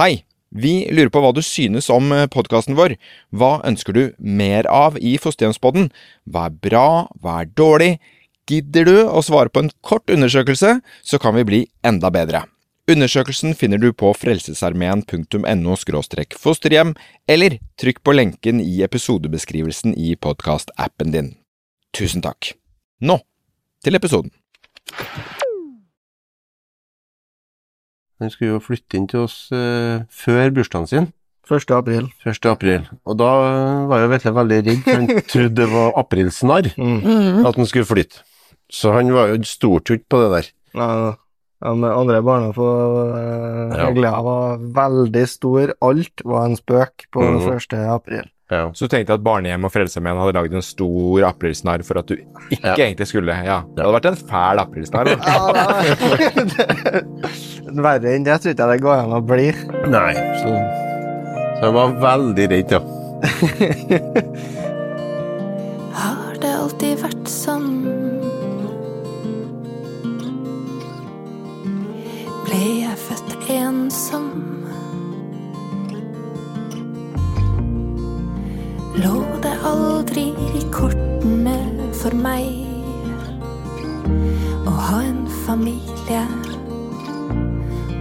Hei! Vi lurer på hva du synes om podkasten vår. Hva ønsker du mer av i Fosterhjemspodden? Hva er bra, hva er dårlig? Gidder du å svare på en kort undersøkelse, så kan vi bli enda bedre. Undersøkelsen finner du på frelsesarmeen.no fosterhjem, eller trykk på lenken i episodebeskrivelsen i podkastappen din. Tusen takk. Nå til episoden. Han skulle jo flytte inn til oss uh, før bursdagen sin. 1. april. 1. april. Og da var jo Vetle veldig redd, for han trodde det var aprilsnarr Mm. at han skulle flytte. Så han var jo stortro på det der. Ja, ja, men andre barna på uh, Ja. Var veldig stor. Alt var en spøk på mm. 1. april. Ja. Så du tenkte at barnehjem og Frelsesarmeen hadde lagd en stor aprilsnarr for at du ikke Ja. egentlig skulle Ja. Det hadde vært en fæl aprilsnarr. Verre enn det tror ikke jeg det går an å bli. Nei, så, så jeg var veldig redd, ja. Har det alltid vært sånn? Ble jeg født ensom? Lå det aldri i kortene for meg å ha en familie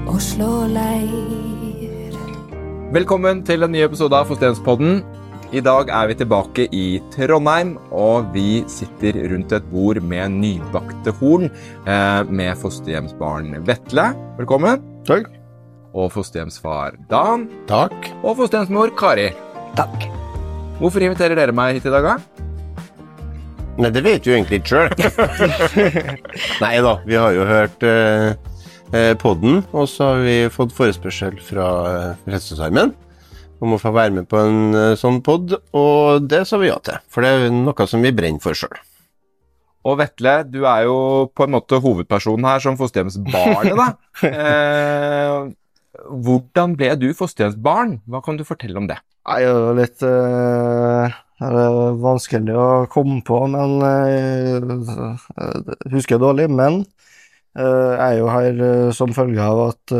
og slå leir? Velkommen til en ny episode av Fosterhjemspodden. I dag er vi tilbake i Trondheim, og vi sitter rundt et bord med nybakte horn eh, med fosterhjemsbarn Vetle. Velkommen. Takk. Og fosterhjemsfar Dan. Takk. Og fosterhjemsmor Kari. Takk. Hvorfor inviterer dere meg hit i dag, da? Nei, det vet du egentlig ikke sjøl. Nei da, vi har jo hørt uh, podden, og så har vi fått forespørsel fra uh, Frelsesarmeen om å få være med på en eh, sånn pod, og det sa vi ja til. For det er noe som vi brenner for sjøl. Og Vetle, du er jo på en måte hovedpersonen her som fosterhjemsbarnet, da. Eh, hvordan ble du fosterhjemsbarn? Hva kan du fortelle om det? Det er litt uh, er vanskelig å komme på, men uh, Husker dårlig. Men uh, jeg er jo her som følge av at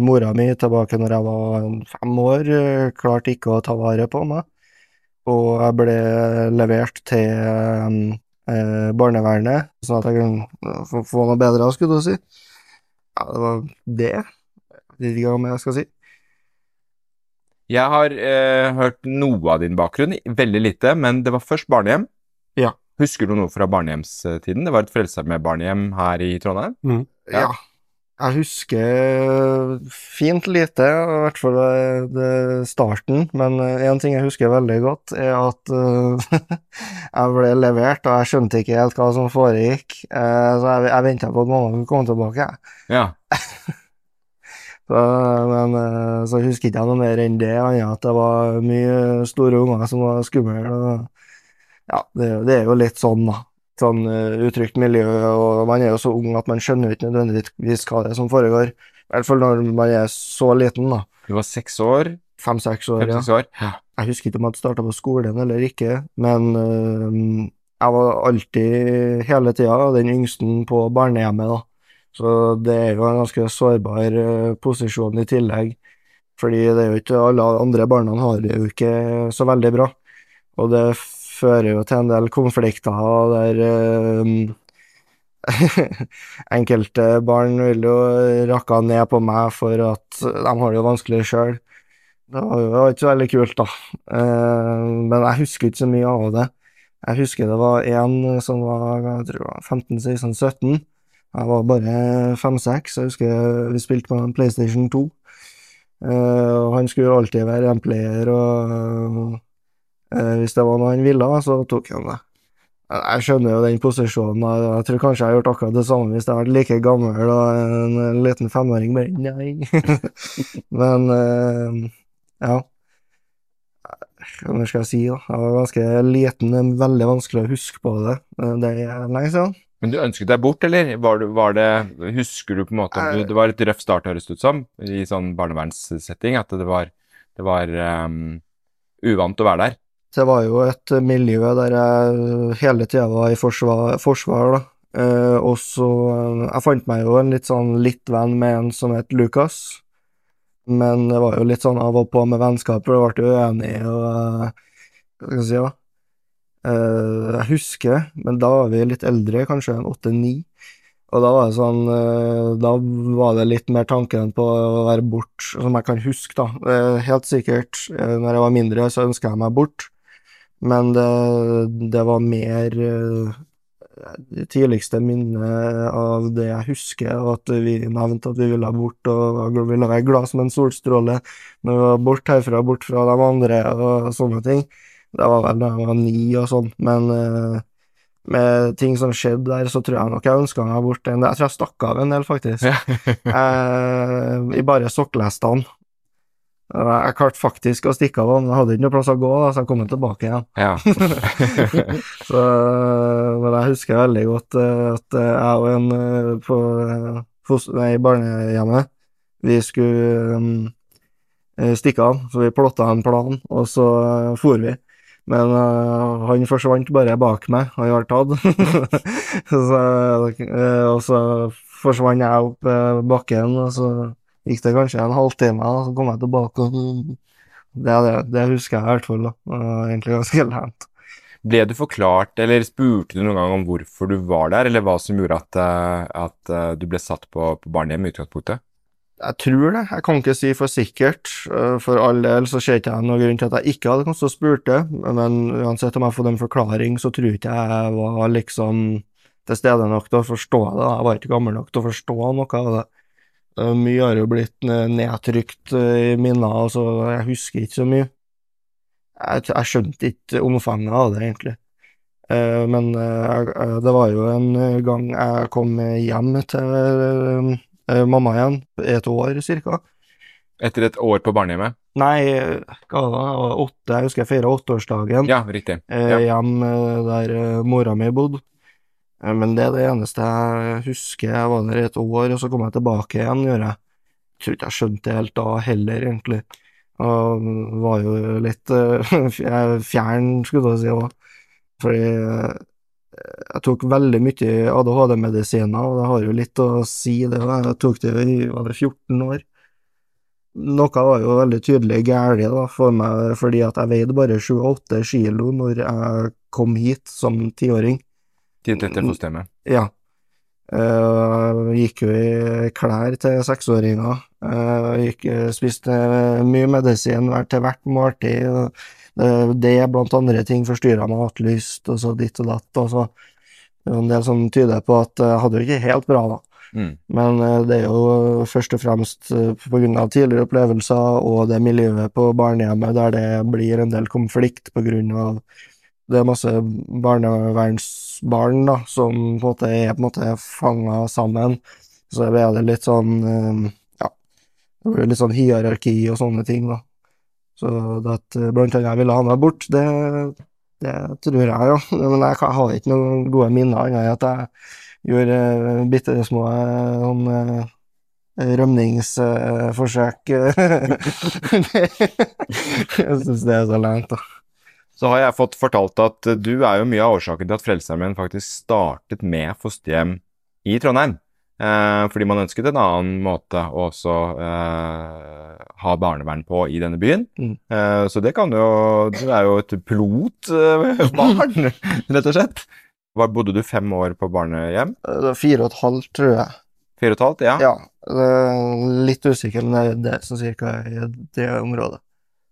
mora mi tilbake når jeg var fem år, klarte ikke å ta vare på meg. Og jeg ble levert til barnevernet, sånn at jeg kunne få, noe bedre, skulle du si. Ja, det var det. Vet ikke om jeg skal si. Jeg har eh, hørt noe av din bakgrunn, veldig lite, men det var først barnehjem. Ja. Husker du noe fra barnehjemstiden? Det var et Frelsesarmeen-barnehjem her i Trondheim. Ja. Ja. Jeg husker fint lite, i hvert fall det- det starten, men én ting jeg husker veldig godt, er at uh, jeg ble levert, og jeg skjønte ikke helt hva som foregikk, uh, så jeg, jeg venta på at mamma skulle komme tilbake. Ja. Så, men eh, så husker ikke jeg noe mer enn det, annet enn at det var mye store unger som var skumle. Ja, det, det er jo litt sånn, da. Sånn uh, utrygt miljø, og man er jo så ung at man skjønner ikke nødvendigvis hva det er som foregår. I hvert fall når man er så liten, da. Du var seks år. Fem-seks år. Fem-seks år. Ja. Jeg husker ikke om jeg hadde starta på skolen eller ikke, men øh, jeg var alltid hele tida den yngste på barnehjemmet, da. Så det er jo en ganske sårbar øh, posisjon i tillegg, fordi det er jo ikke alle andre barna har det jo ikke så veldig bra. Og det fører jo til en del konflikter der eh, enkelte barn vil jo rakke ned på meg for at de har det jo vanskelig sjøl. Det var jo ikke så veldig kult, da. Eh, men jeg husker ikke så mye av det. Jeg husker det var en som var jeg tror 15-16-17. Jeg var bare 5-6. Jeg husker vi spilte på PlayStation 2. Eh, og han skulle alltid være en player, og eh, hvis det var noe han ville, så tok han det. Jeg skjønner jo den posisjonen. og Jeg tror kanskje jeg har gjort akkurat det samme hvis jeg hadde vært like gammel og en, en liten femåring bare Nei. Men eh, ja. Hva skal jeg si, da? Jeg var ganske liten, veldig vanskelig å huske på det. Eh, Det er lenge siden. Men du ønsket deg bort, eller var det, var det Husker du på en måte om du, Det var et røff start, høres det ut som, i sånn barnevernssetting, at det var, det var um, uvant å være der. Det var jo et miljø der jeg hele tida var i forsvar, forsvar da. Eh, og så eh, Jeg fant meg jo en litt sånn litt venn med en som het Lukas. Men det var jo litt sånn av og på med vennskaper, og ble jo enig og eh, Hva skal jeg si, da? Eh, jeg husker, men da var vi litt eldre, kanskje en åtte-ni. Og da var det sånn eh, Da var det litt mer tanken på å være bort, som jeg kan huske, da. Eh, helt sikkert, når jeg var mindre, så ønska jeg meg bort, men det, det var mer det tidligste minnet av det jeg husker, og at vi nevnte at vi ville bort og ville være glad som en solstråle når vi var bort herfra, bort fra de andre og sånne ting. Det var vel da jeg var ni og sånn, men uh, med ting som skjedde der, så tror jeg nok jeg ønska meg bort en Jeg tror jeg stakk av en del, faktisk. uh, I bare sokkelestene. Og Jeg klarte faktisk å stikke av, men jeg hadde ikke noe plass å gå, da, så jeg kom tilbake igjen. Ja. Så, men jeg husker veldig godt eh, at eh, jeg og en eh, på eh, nei, barnehjemmet, vi skulle um, eh, stikke av, så vi plotta en plan, og så eh, for vi. Men uh, han forsvant bare bak meg, han ble tatt. så, uh, og så forsvant jeg opp uh, bakken, og så gikk det kanskje en halvtime, og så kom jeg tilbake. og det, det, det husker jeg i hvert fall. da. Egentlig ganske lent. Ble du forklart, eller spurte du noen gang om hvorfor du var der, eller hva som gjorde at, at du ble satt på, på barnehjem i utgangspunktet? Jeg tror det. Jeg kan ikke si for sikkert. Eh, For all del så ser ikke jeg noen grunn til at jeg ikke hadde kommet og spurt det, men uansett om jeg har fått en forklaring, så tror ikke jeg var liksom til stede nok til å forstå det. Jeg var ikke gammel nok til å forstå noe av det. Eh, Mye har jo blitt nedtrykt eh, i minner, altså jeg husker ikke så mye. Jeg, skjønte ikke omfanget av det, egentlig. Men det var jo en gang jeg kom hjem til mamma igjen, et år cirka. Etter et år på barnehjemmet? Nei, hva da, jeg åtte, jeg husker jeg feira åtteårsdagen Ja, riktig. eh, Ja. hjem eh, der eh, mora mi bodde. Eh, Men det er det eneste jeg husker. Jeg var der et år, og så kom jeg tilbake igjen, gjør jeg. Tror ikke jeg skjønte det helt da heller, egentlig. Og var jo litt eh, fjern, skulle jeg si òg. Fordi eh, jeg tok veldig mye ADHD-medisiner, og det har jo litt å si, det. Jeg tok det i var det 14 år. Noe var jo veldig tydelig galt for meg, fordi at jeg veide bare 7-8 kilo når jeg kom hit som tiåring. Til dette fosterhjemmet. Ja. Jeg gikk jo i klær til seksåringer. Jeg gikk, eh, spiste mye medisin til hvert måltid. Og Det, er blant andre ting forstyrra matlyst, og så ditt og datt. og så en del som tyder på at jeg hadde det ikke helt bra, da. Mm. Men eh, det er jo først og fremst pga. tidligere opplevelser og det miljøet på barnehjemmet der det blir en del konflikt av det er masse barnevernsbarn da, som på en måte er på en måte fanga sammen. Så er det litt sånn eh, ja, det blir litt sånn hierarki og sånne ting, da. Så at eh, blant annet jeg ville ha meg bort, det, det tror jeg, ja. Men jeg har ikke noen gode minner annet enn at jeg gjorde uh, bitte små eh, sånn eh, rømningsforsøk. jeg syns det er så langt, da. Så har jeg fått fortalt at eh, du er jo mye av årsaken til at Frelsesarmeen faktisk startet med fosterhjem i Trondheim. Eh, fordi man ønsket en annen måte å også eh, ha barnevern på i denne byen. Mm. Eh, så det kan jo Du er jo et pilotbarn, rett og slett. Var, bodde du fem år på barnehjem? Det var fire og et halvt, tror jeg. Fire og et halvt? Ja. Ja, litt usikker, men det er det cirka i det området.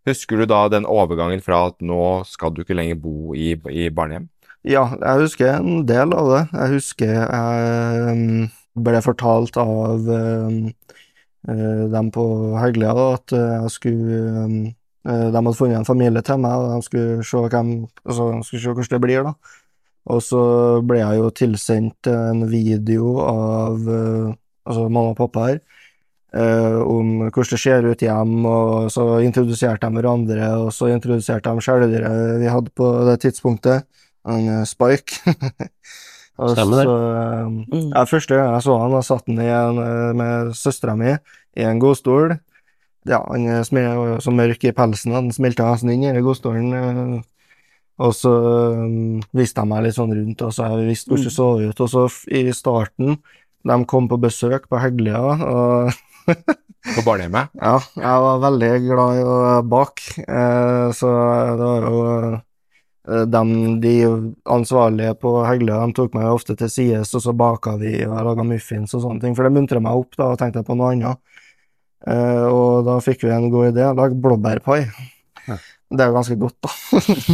Husker du da den overgangen fra at nå skal du ikke lenger bo i, i barnehjem? Ja, jeg husker en del av det. Jeg husker jeg um, ble fortalt av um, eh, dem på Heglia da, at eh, jeg skulle eh, De hadde funnet en familie til meg, og de skulle se, hvem, altså, de skulle se hvordan det blir, da. Og så ble jeg jo tilsendt en video av eh, altså mamma og pappa her, eh, om hvordan det ser ut hjemme, og så introduserte de hverandre, og så introduserte de skjæledyret vi hadde på det tidspunktet, en eh, og Stemmer det. så, eh, ja, første gang jeg så han, da satt han en, eh, med søstera mi i en godstol. Ja, han eh, smil- var så mørk i pelsen, han smelta nesten inn i den godstolen. eh, Og så um, viste de meg litt sånn rundt, og så jeg visste hvordan det så ut. Og så i starten, de kom på besøk på Heglia og på barnehjemmet? Ja, jeg var veldig glad i å bake, eh, så det var jo dem, de ansvarlige på Hegle, de tok meg ofte til sides, og så baka vi og jeg laga muffins og sånne ting, for det muntra meg opp, da, og tenkte jeg på noe annet. Eh, og da fikk vi en god idé, Lag blåbærpai. Ja. Det er jo ganske godt, da.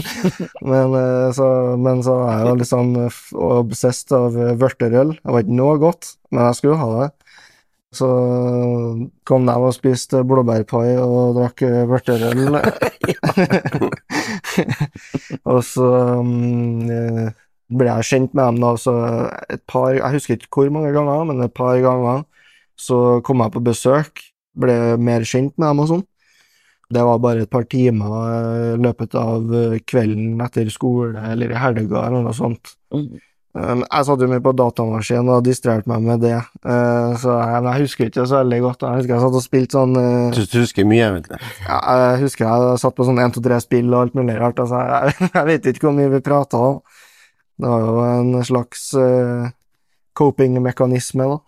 men, eh, så, men så er jeg jo litt sånn obsessed av eh, vørterøl. Det var ikke noe godt, men jeg skulle ha det. Så kom de og spiste blåbærpai og drakk eh, vørterøl. og så um, ble jeg kjent med dem da, så et par Jeg husker ikke hvor mange ganger, men et par ganger så kom jeg på besøk, ble mer kjent med dem og sånn. Det var bare et par timer eh, i løpet av eh, kvelden etter skole eller i helga eller noe sånt. Um, jeg satt jo mye på datamaskinen og distraherte meg med det, eh, så jeg, jeg husker ikke så veldig godt. Jeg husker jeg satt og spilte sånn eh, du husker mye, egentlig. ja, Jeg husker jeg satt på sånn 1, 2, 3-spill og alt mulig rart. Altså, jeg, jeg vet ikke hvor mye vi prata om. Det var jo en slags uh, coping-mekanisme, da.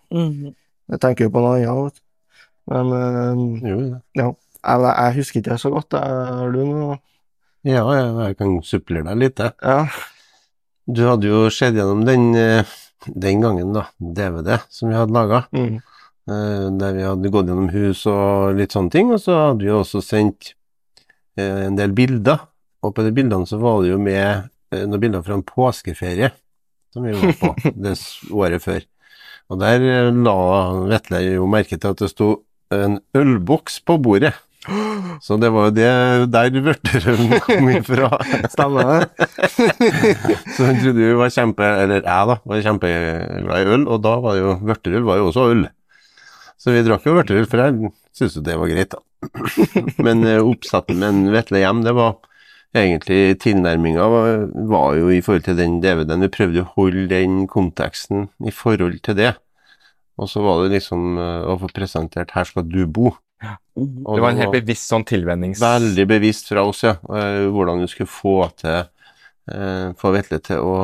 Jeg tenker jo på noe annet, vet du. Men uh, Jo, det. jeg, jeg husker ikke det så godt. Har du noe Ja, jeg, jeg kan supplere deg litt, jeg. Ja. Du hadde jo sett gjennom den, eh, den gangen, da, DVD som vi hadde laga. Mm. Eh, der vi hadde gått gjennom hus og litt sånne ting, og så hadde vi også sendt eh, en del bilder. Og på de bildene så var det jo med noen bilder fra en påskeferie som vi var på det året før. Og der la Vetle jo merke til at det sto en ølboks på bordet. Så det var jo det der vørterølen kom ifra. Stemmer det? Så han trodde vi var kjempe, eller jeg da, var kjempeglad i øl, og da var jo vørterøl var jo også øl. Så vi drakk jo vørterøl, for jeg syntes jo det var greit, da. Men eh, oppsettet med en Vetle hjem, det var egentlig tilnærminga var, var jo i forhold til den DVD-en. Vi prøvde å holde den konteksten i forhold til det. Og så var det liksom eh, å få presentert 'her skal du bo'. Og Det var en helt bevisst sånn tilvennings... Veldig bevisst fra oss, ja. eh, Hvordan du skulle få til eh, Få Vetle til å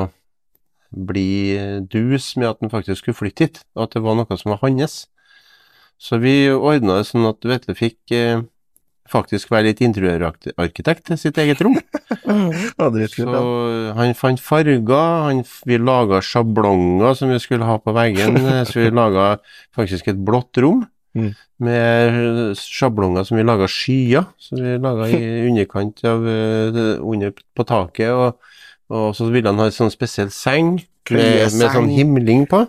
bli dus med at han faktisk skulle flytte hit, og at det var noe som var hans. Så vi ordna det sånn at Vetle fikk eh, faktisk være litt interiørarkitekt til sitt eget rom. Så han fant farger, han, vi laga sjablonger som vi skulle ha på veggen. eh, Så vi laga faktisk et blått rom Mm. med sjablonger som vi laga skyer. som vi laga i underkant av eh, under på taket, og, og så ville han ha en sånn spesiell seng med, med sånn himling på,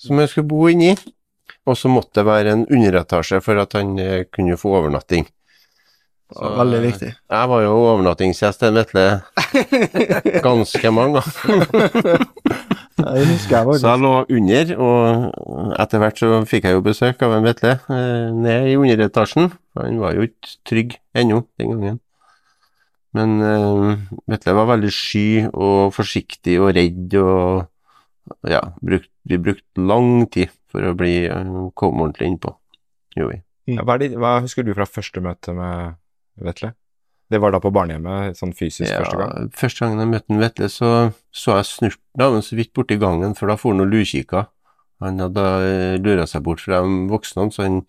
som jeg skulle bo inni. Og så måtte det være en underetasje for at han eh, kunne få overnatting. Så, Veldig viktig. Jeg var jo overnattingsgjest til Vetle ganske mange ganger. Jeg husker jeg Så jeg lå under, og etter hvert så fikk jeg jo besøk av en Vetle eh, ned i underetasjen. Han var jo ikke trygg ennå den gangen. Men eh, Vetle var veldig sky og forsiktig og redd, og ja, brukt, vi brukte lang tid for å bli eh, komme ordentlig innpå. Jo, vi. Hva, det, hva husker du fra første møte med Vetle? Det var da på barnehjemmet, sånn fysisk første gang? Første gangen jeg møtte en Vetle, så så jeg snurten av ham så vidt borti gangen, for da for han og lurkikka. Han hadde eh, lura seg bort fra de voksne, så han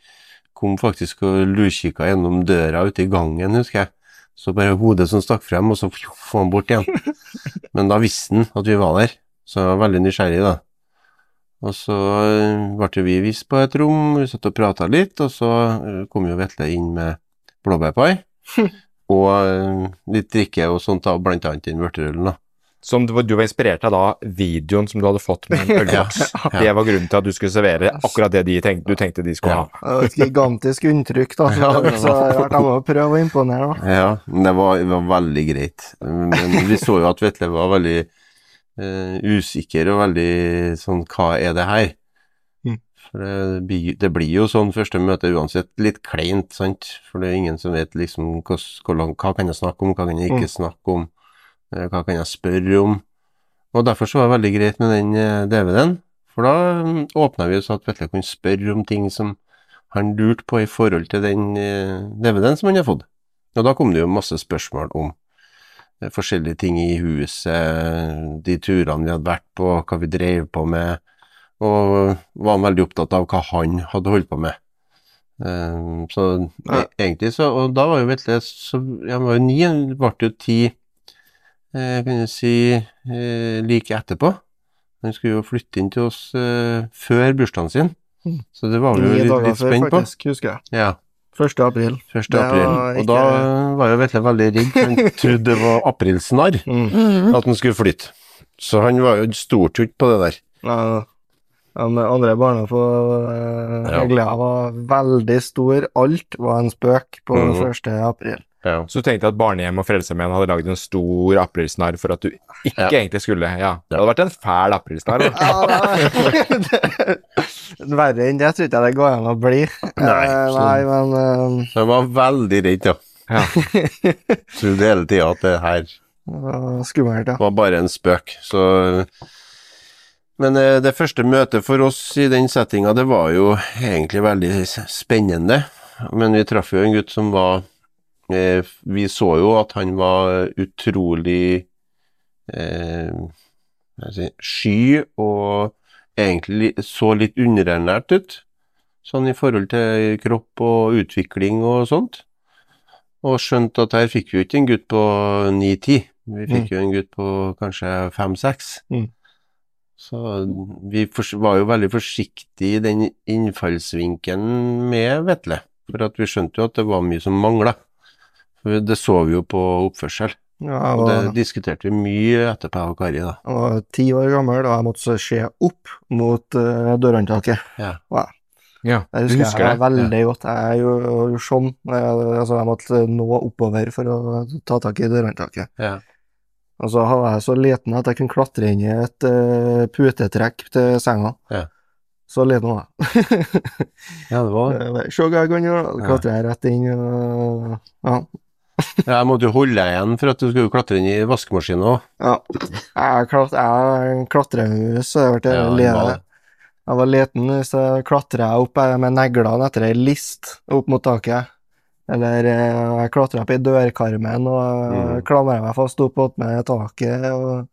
kom faktisk og lurkikka gjennom døra ute i gangen, husker jeg. Så bare hodet som stakk frem, og så få han bort igjen. Men da visste han at vi var der, så jeg var veldig nysgjerrig, da. Og så eh, ble vi vist på et rom, vi satt og prata litt, og så eh, kom jo Vetle inn med blåbærpai. og eh, litt drikke og sånt, da, blant annet den vørterølen, da. Som du, var- du var inspirert av da videoen som du hadde fått med en ølboks. Ja. Det var grunnen til at du skulle servere akkurat det de tenkte, du tenkte de skulle Ja. ha. Et gigantisk inntrykk, da. Så, Ja, så jeg må prøve å imponere, da. Ja, det var, var veldig greit. Men vi så jo at Vetle var veldig uh, usikker og veldig sånn Hva er det her? For det, det blir jo sånn første møte uansett litt kleint, sant? For det er ingen som vet liksom hva, hva kan jeg snakke om, hva kan jeg ikke Mm. snakke om, eh, hva kan jeg spørre om? Og derfor så var det veldig greit med den eh, DVD-en, for da mm, åpna vi så at Vetle kunne spørre om ting som han lurte på i forhold til den eh, DVD-en som han har fått. Og da kom det jo masse spørsmål om forskjellige ting i huset, de turene vi hadde vært på, hva vi drev på med, og var han veldig opptatt av hva han hadde holdt på med. Eh, så Ja. e egentlig så Og da var jo Vetle så ja, Han var jo ni, han ble jo ti, jeg kan jeg si, eh, like etterpå. Han skulle jo flytte inn til oss eh, før bursdagen sin, Mm. så det var vi jo litt, litt spent på. faktisk, husker jeg. Ja. 1. april. 1. April. Ikke... Og da var jo Vetle veldig redd, han trodde det var aprilsnarr Mm. at han skulle flytte. Så han var jo stort ikke på det der. Ja, de andre barna på uh, Ja. Eglia var veldig stor. Alt var en spøk på mm. 1. april. Ja. Så du tenkte at Barnehjem og Frelsesarmeen hadde lagd en stor aprilsnarr for at du ikke Ja. egentlig skulle Ja, det hadde vært en fæl aprilsnarr. Ja, det- Verre enn det tror ikke jeg det går an å bli. Nei, uh, nei men uh, Jeg var veldig redd, ja. Ja. Trodde hele tida at det her det var skummelt, ja. var bare en spøk, så Men eh, det første møtet for oss i den settinga, det var jo egentlig veldig spennende. Men vi traff jo en gutt som var eh, Vi så jo at han var utrolig eh, si, sky og egentlig så litt underernært ut. Sånn i forhold til kropp og utvikling og sånt. Og skjønte at her fikk vi jo ikke en gutt på ni-ti. Vi fikk jo en gutt på kanskje fem-seks. Mm. Så vi var jo veldig forsiktige i den innfallsvinkelen med Vetle. For at vi skjønte jo at det var mye som mangla. Det så vi jo på oppførsel. Ja, Og det diskuterte vi mye etterpå, jeg og Kari, da. jeg var ti år gammel, og jeg måtte så se opp mot uh, dørhåndtaket. Ja, Jeg du husker, husker jeg det? veldig godt. Jeg gjorde gjorde sånn. Jeg, altså, jeg måtte nå oppover for å ta tak i dørhåndtaket. Ja. Og så var jeg så liten at jeg kunne klatre inn i et uh, putetrekk til senga. Ja. Så liten var jeg. ja, det var Eh, Se hva jeg kan gjøre. Ja. jeg rett inn. Og, ja. ja, Jeg måtte jo holde deg igjen for at du skulle klatre inn i vaskemaskinen òg. ja. Jeg, klat, jeg klatremus. Jeg, ble Ja, det. jeg var liten, så klatra jeg opp eh, med neglene etter ei list opp mot taket. Eller eh, jeg klatra opp i dørkarmen og Mm. mm. klamra meg fast opp med taket. og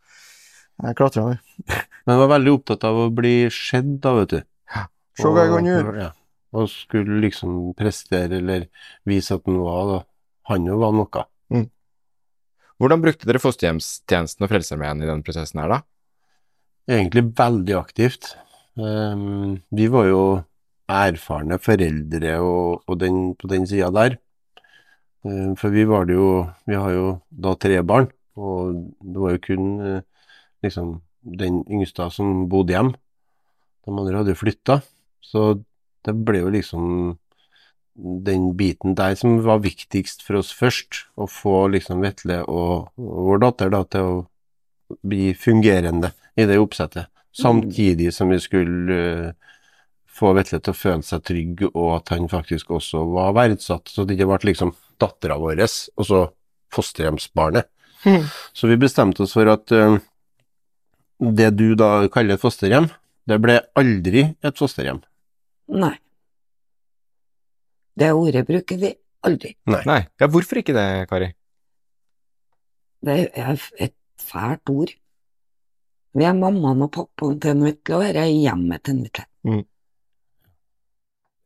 jeg klatra. Men jeg var veldig opptatt av å bli sett, da, vet du. Se hva jeg kan gjøre. Ja. Og skulle liksom prestere eller vise at han var da. Han jo var noe. Hvordan brukte dere fosterhjemstjenesten og Frelsesarmeen i den prosessen her, da? Egentlig veldig aktivt. Um, vi var jo erfarne foreldre og, og den, på den sida der. Ehm, for vi var det jo Vi har jo da tre barn, og det var jo kun eh, liksom den yngste som bodde hjemme. De andre hadde jo flytta. Så det ble jo liksom den biten der som var viktigst for oss først. Å få liksom Vetle og, og vår datter da til å bli fungerende i det oppsettet. Samtidig som vi skulle eh, få Vetle til å føle seg trygg, og at han faktisk også var verdsatt. Så det ikke ble liksom dattera vår og så fosterhjemsbarnet. Mhm. Så vi bestemte oss for at uh, det du da kaller et fosterhjem, det ble aldri et fosterhjem. Nei. Det ordet bruker vi aldri. Nei. Ja, hvorfor ikke det, Kari? Det er et fælt ord. Vi er mammaen og pappaen til en Vetle, og dette er hjemmet til en Vetle.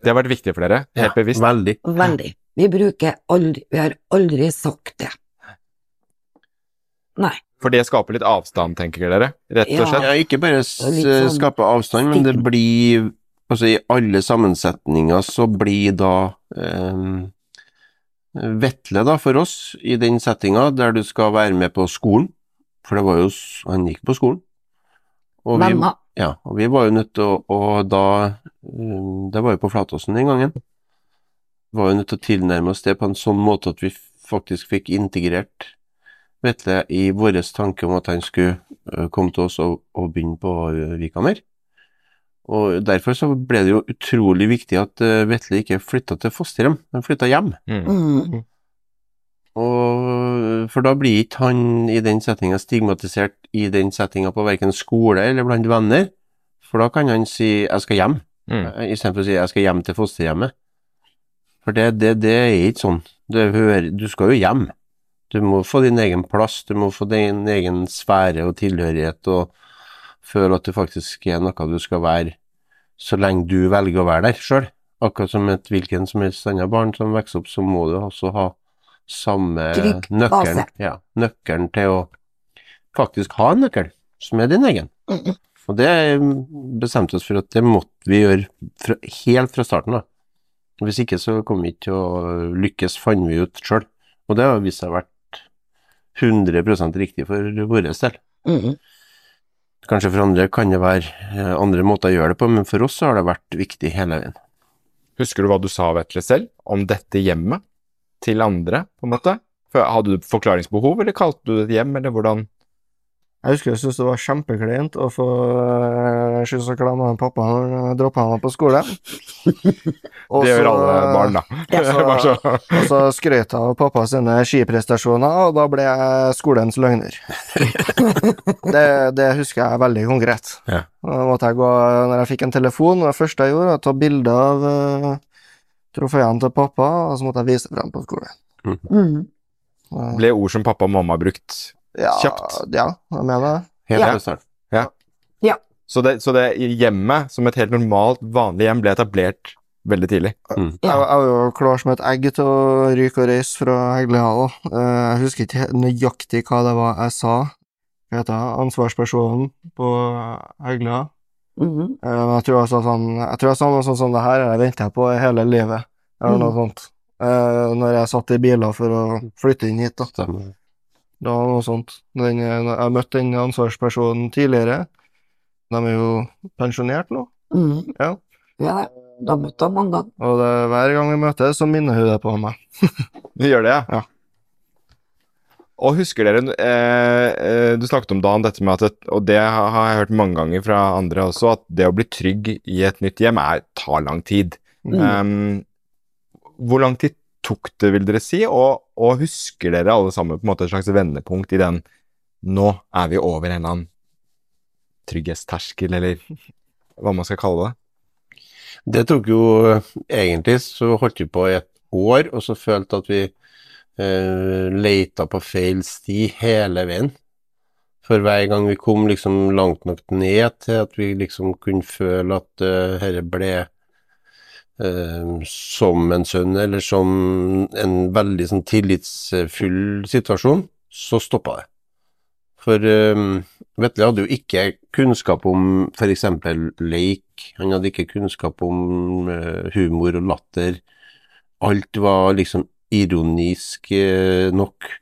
Det har vært viktig for dere? Helt bevisst? Veldig. Veldig. Vi bruker aldri Vi har aldri sagt det. Nei. For det skaper litt avstand, tenker dere? Rett og slett? Ja, ikke bare sånn skape avstand, men det blir Altså, i alle sammensetninger så blir da eh, Vetle, da, for oss, i den settinga der du skal være med på skolen, for det var jo Han gikk på skolen. Og vi, ja, og vi var jo nødt til å å da Det var jo på Flatåsen den gangen. Vi var jo nødt til å tilnærme oss det på en sånn måte at vi faktisk fikk integrert Vetle i vår tanke om at han skulle eh, komme til oss og, og begynne på eh, Og derfor så ble det jo utrolig viktig at eh, Vetle ikke flytta til fosterhjem, han flytta hjem. Mm. Mm. Og, for da blir ikke han i den settinga stigmatisert i den settinga på verken skole eller blant venner, for da kan han si 'jeg skal hjem', Mm. eh, istedenfor å si 'jeg skal hjem til fosterhjemmet'. For det, det, det er ikke sånn. Du, du skal jo hjem. Du må få din egen plass, du må få din egen sfære og tilhørighet, og føle at du faktisk er noe du skal være så lenge du velger å være der sjøl. Akkurat som et hvilken som helst annet barn som vokser opp, så må du også ha samme Trygg nøkkelen, ja, nøkkelen til å faktisk ha en nøkkel, som er din egen. Mhm. Og det bestemte oss for at det måtte vi gjøre fra, helt fra starten av. Hvis ikke så kom vi ikke til å lykkes, fant vi ut sjøl. Og det har vist seg å ha vært 100 riktig for vår del. Mhm. Kanskje for andre kan det være eh, andre måter å gjøre det på, men for oss så har det vært viktig hele veien. Husker du hva du sa, Vetle, selv om dette hjemmet til andre, på en måte? Hadde du forklaringsbehov, eller kalte du det et hjem, eller hvordan? Jeg husker jeg syntes det var kjempekleint å få uh, kyss og klem av pappa når jeg droppa han på skolen. Også, det gjør alle barn, da. Ja. Så- Og så skrøt jeg av pappa sine skiprestasjoner, og da ble jeg skolens løgner. det, det husker jeg veldig konkret. Ja. Da måtte jeg gå, når jeg fikk en telefon, og det første jeg gjorde, var å ta bilde av uh, trofeene til pappa, og så måtte jeg vise det frem på skolen. Mm. Og- Ble ord som pappa og mamma brukt ja, kjapt. Ja, jeg mener det. Helt Ja. snart. Ja. ja. Så det, så det hjemmet, som et helt normalt, vanlig hjem, ble etablert veldig tidlig. Jeg, jeg var jo klar som et egg til å ryke og reise fra Heglehala. Eh, Jeg husker ikke nøyaktig hva det var jeg sa. Hva heter? Ansvarspersonen på Hegleha. Mm -hmm. Jeg tror jeg sa sånn Jeg tror jeg sa noe sånt som det her har jeg venta på hele livet, eller noe sånt. Eh, Når jeg satt i biler for å flytte inn hit, da. Stemmer. Var noe sånt. Den, jeg har møtt den ansvarspersonen tidligere. De er jo pensjonert nå, Mm. Ja. Ja, da møtte jeg mange ganger. og det, hver gang vi møtes, så minner hun det på meg. Hun gjør det, ja? Ja. Og husker dere eh, eh, Du snakket om Dan, dette med at det, Og det har jeg hørt mange ganger fra andre også, at det å bli trygg i et nytt hjem er, tar lang tid. Mm. Um, hvor lang tid tok det, vil dere si? Og, og husker dere alle sammen på en måte et slags vendepunkt i den Nå er vi over en eller annen trygghetsterskel, eller hva man skal kalle det? Det tok jo egentlig så holdt vi på i et år, og så følte at vi eh, leita på feil sti hele veien. For hver gang vi kom liksom langt nok ned til at vi liksom kunne føle at uh, dette ble eh, som en sønn, eller som en veldig sånn tillitsfull situasjon, så stoppa det. For um, Vetle hadde jo ikke kunnskap om f.eks. leik, han hadde ikke kunnskap om uh, humor og latter. Alt var liksom ironisk uh, nok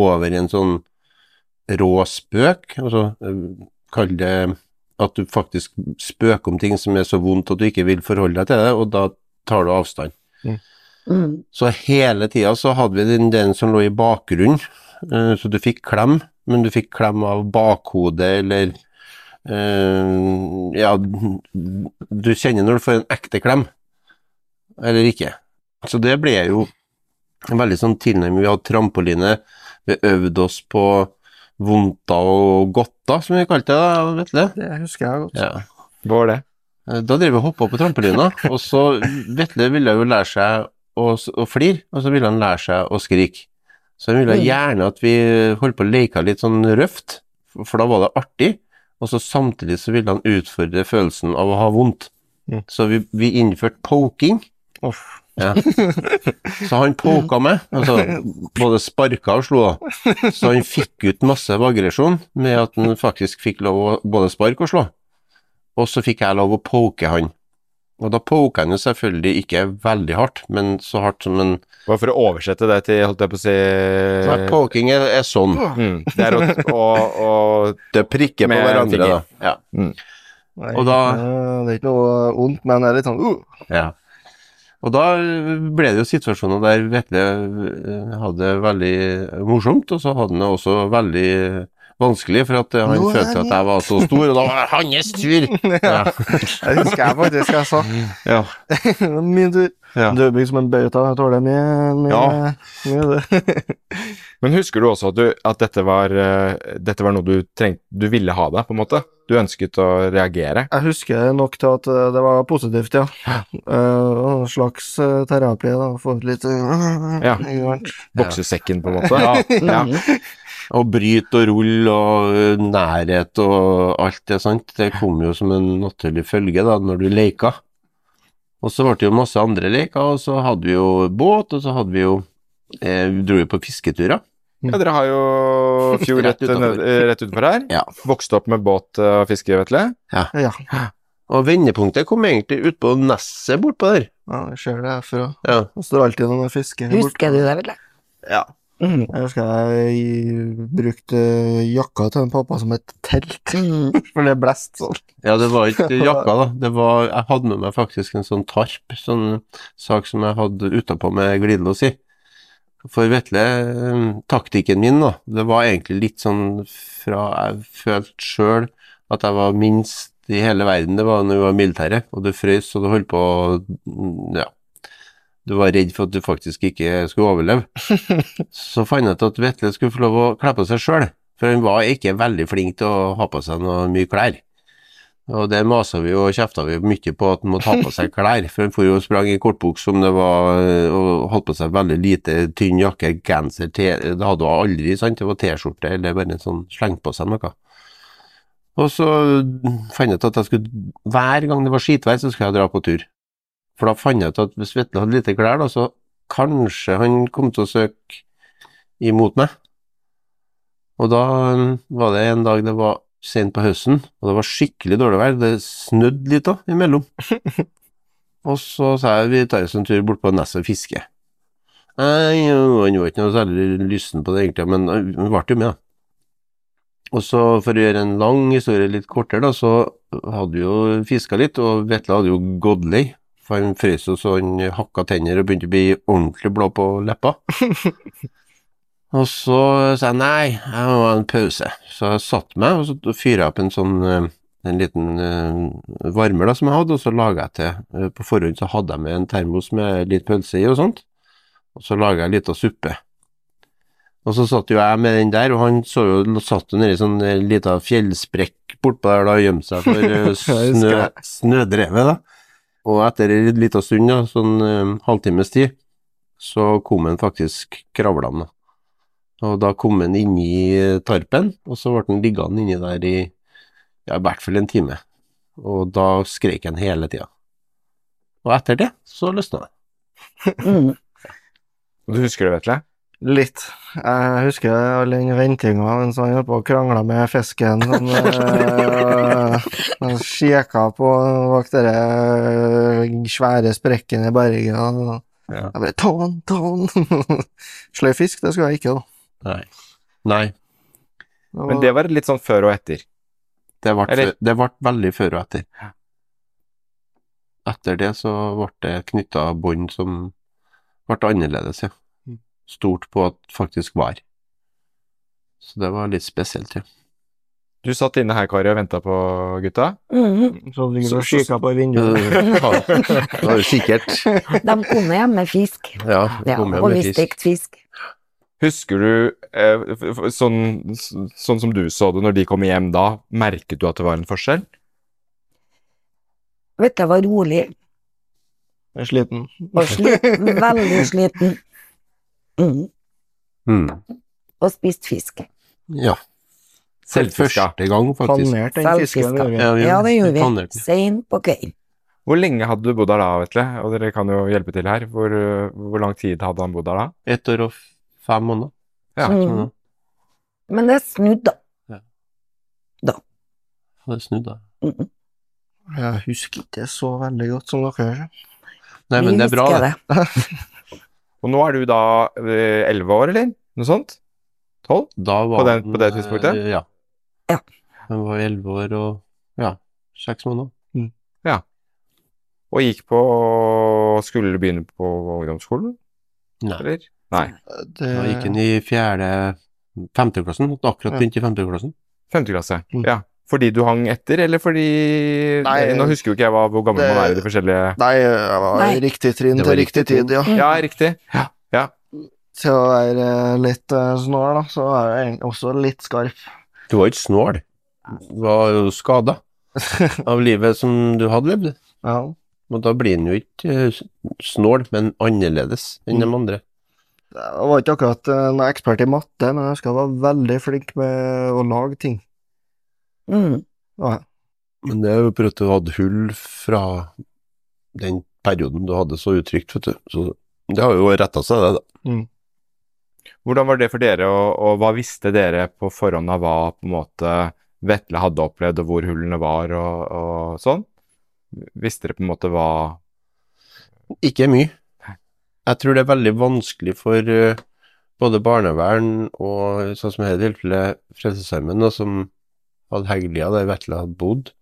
over en sånn rå spøk. Altså, uh, kall det at du faktisk spøker om ting som er så vondt at du ikke vil forholde deg til det, og da tar du avstand. Mm. Så hele tida så hadde vi den delen som lå i bakgrunnen, eh, så du fikk klem, men du fikk klem av bakhodet, eller Uh, Ja, du kjenner når du får en ekte klem, eller ikke. Så det ble jo en veldig sånn tilnærming. Vi hadde trampoline, vi øvde oss på vondta og godta, som vi kalte det, da, Vetle. Det husker jeg godt. Ja. Hva var det? Eh, Da drev vi og hoppa på trampolina, og så Vetle ville jo lære seg å, å flire, og så ville han lære seg å skrike. Så han ville Mm. gjerne at vi holdt på å leke litt sånn røft, for da var det artig, og så samtidig så ville han utfordre følelsen av å ha vondt. Mm. Så vi, vi innførte poking. Uff. Ja. Så han poka meg, altså både sparka og slo. Så han fikk ut masse aggresjon med at han faktisk fikk lov å både sparke og slå. Og så fikk jeg lov å poke han. Og da poka han jo selvfølgelig ikke veldig hardt, men så hardt som en Bare for å oversette det til, holdt jeg på å si Nei, Poking er, er sånn. mm, Det er å, å, å Det prikker på hverandre, da. Ja. Nei, Og da- Det er ikke noe ondt, men det er litt sånn uh. Ja. Og da ble det jo situasjoner der Vetle eh, hadde det veldig morsomt, og så hadde han også veldig vanskelig, for at eh, han Nå følte at jeg var så stor, og da var det hans tur! Ja. Det husker jeg faktisk jeg sa. Ja. Min tur. Ja. Du er bygd som en bauta, jeg tåler mye, mye, Ja. mye det. Men husker du også at, du, at dette, var, uh, dette var noe du trengte Du ville ha det, på en måte? Du ønsket å reagere? Jeg husker nok til at eh, det var positivt, ja. Uh, slags uh, terapi, da. Få litt uh, Ja. Boksesekken, på en måte? Ja. Og bryt og rull og nærhet og alt det, sant. Det kom jo som en naturlig følge da, når du leika. Og så ble det jo masse andre leker, og så hadde vi jo båt, og så hadde vi jo eh, Vi dro jo på fisketurer. Ja, dere har jo fjord Rett rett, utenfor. ned- eh, rett utenfor her. Ja. Vokste opp med båt eh, og fiske, Vetle. Ja, Og vendepunktet kom egentlig ut på nesset bortpå der. ja jeg ser det herfra. Ja. Det står alltid noen og fisker. her borte. Husker du det, vel? Ja. Mm. Jeg husker jeg brukte jakka til en pappa som et telt, Mm. for det blåste sånn. Ja, det var ikke jakka, da. Det var, jeg hadde med meg faktisk en sånn tarp, sånn sak som jeg hadde utapå med glidelås i. For Vetle, eh, taktikken min, da, det var egentlig litt sånn fra jeg følte sjøl at jeg var minst i hele verden, det var når vi var i militæret, og du frøs og du holdt på å Ja. Du var redd for at du faktisk ikke skulle overleve. Så fant jeg ut at Vetle skulle få lov å kle på seg sjøl, for han var ikke veldig flink til å ha på seg noe mye klær. Og det masa vi og kjefta vi mye på at han måtte ha på seg klær, for han for jo sprang i kortbuks som det var, og holdt på seg veldig lite tynn jakke, genser, te, det hadde hun aldri, sant, det var T-skjorte eller bare en sånn slengt på seg noe. Og så fant jeg ut at jeg skulle, hver gang det var skitvær, så skulle jeg dra på tur. For da fant jeg ut at hvis Vetle hadde lite klær, da, så kanskje han kom til å søke imot meg. Og da var det en dag det var sent på høsten, og det var skikkelig dårlig vær. Det snødde litt da, imellom. og så sa jeg vi tar oss en tur bort på Nesset og fisker. Nei, han var ikke noe særlig lysten på det egentlig, men han ble jo med. da. Og så for å gjøre en lang historie litt kortere, da, så hadde vi jo fiska litt, og Vetle hadde jo gått lei. For han frøs jo så han hakka tenner og begynte å bli ordentlig blå på leppa. Og så sa jeg nei, jeg må ha en pause. Så jeg satte meg, og så fyra jeg opp en sånn eh, en liten eh, varmer da som jeg hadde, og så laga jeg til. Eh, På forhånd så hadde jeg med en termos med litt pølse i og sånt, og så laga jeg litt av suppe. Og så satt jo jeg med den der, og han så jo, satt jo nedi sånn lita fjellsprekk bortpå der da, og gjemte seg for snø, snødrevet, da. Og etter en liten stund, da, sånn eh, halvtimes tid, så kom han faktisk kravlende. Og da kom han inn i eh, tarpen, og så ble han liggende inni der i ja, i hvert fall en time. Og da skrek han hele tida. Og etter det så løsna det. Mm. Du husker det, Vetle? Litt. Jeg husker all den ventinga mens han holdt på å krangle med fisken. Som uh, han kikka på bak den svære sprekken i berget. Ja. Jeg bare Ta han, ta han! Sløy fisk, det skulle jeg ikke, da. Nei. Nei. Men det var litt sånn før og etter. Det ble, Eller- det ble veldig før og etter. Etter det så ble det knytta bånd som ble annerledes, ja. Stort på at faktisk var. Så det var litt spesielt, ja. Du satt inne her, Kari, og venta på gutta. Mm. Så du Så- ikke kikka på vinduet. Det var jo sikkert. De kom hjem med fisk, Ja, de kom hjem og med vi fisk. stekte fisk. Husker du eh, sånn, sånn som du så det når de kom hjem da, merket du at det var en forskjell? Vet du, jeg var rolig Jeg er sliten. og sliten, veldig sliten. Mm. Mm. Og spist fisk. Ja. Selv Første gang, faktisk. Panert den fisken. Ja, Ja, det gjorde vi. Sein på kvelden. Hvor lenge hadde du bodd der da, Vetle? Og dere kan jo hjelpe til her. Hvor, hvor lang tid hadde han bodd der da? Ett år og fem måneder. Ja. Mm. Men det snudde, da. da Det snudde. da. Mm. Jeg husker ikke så veldig godt som dere gjør. Nei, men Vi det er bra, det. Og nå er du da eh, elleve år, eller? Noe sånt? Tolv? Da var På den- den, på det tidspunktet? eh, Ja. Ja. Han var elleve år og ja, seks måneder. Ja, Og gikk på Skulle du begynne på ungdomsskolen, Nei. eller? Nei. Det, Da gikk han i fjerde Femteklassen. Akkurat Ja. begynt i femteklassen. Femte klasse. Mm. Ja. Fordi du hang etter, eller fordi Nei, Nå husker jo ikke jeg hvor gammel det- man er i de forskjellige Nei, jeg var Nei. i riktig trinn til riktig riktig tid, ja. Mm. Ja, riktig. Ja. Til å være eh, litt eh, snål, da, så er jeg også litt skarp. Du var ikke snål. Du var jo skada av livet som du hadde levd. Ja. Og da blir en jo ikke eh, snål, men annerledes enn de Mm. andre. Jeg var ikke akkurat en noen ekspert i matte, men jeg skal være veldig flink med å lage ting. Mm. Ja. Men det er jo prøvd å du hadde hull fra den perioden du hadde så utrygt, vet du. Så det har jo retta seg, det, da. Hvordan var det for dere, og, og hva visste dere på forhånd av hva på en måte Vetle hadde opplevd, og hvor hullene var og, og sånn? Visste dere på en måte hva Ikke mye. Jeg tror det er veldig vanskelig for uh, både barnevern og sånn som i dette tilfellet Frelsesarmeen, som Heglia, der Vetle hadde bodd,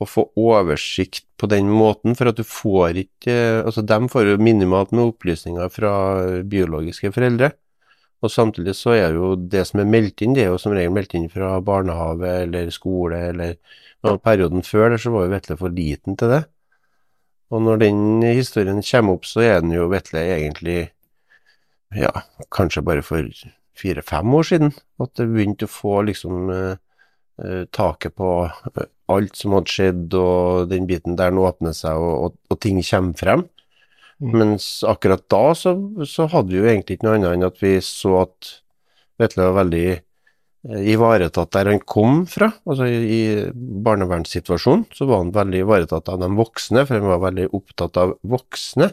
å få oversikt på den måten, for at du får ikke Altså, de får jo minimalt med opplysninger fra biologiske foreldre. Og samtidig så er jo det som er meldt inn, det er jo som regel meldt inn fra barnehage eller skole eller og perioden før der så var jo Vetle for liten til det. Og når den historien kommer opp, så er den jo Vetle egentlig ja, kanskje bare for fire-fem år siden at det begynte å få liksom eh, taket på eh, alt som hadde skjedd, og den biten der nå åpner seg, og, og, og ting kommer frem. Mm. Mens akkurat da så, så hadde vi jo egentlig ikke noe annet enn at vi så at Vetle var veldig eh, ivaretatt der han kom fra. Altså i, i barnevernssituasjonen så var han veldig ivaretatt av de voksne, for han var veldig opptatt av voksne.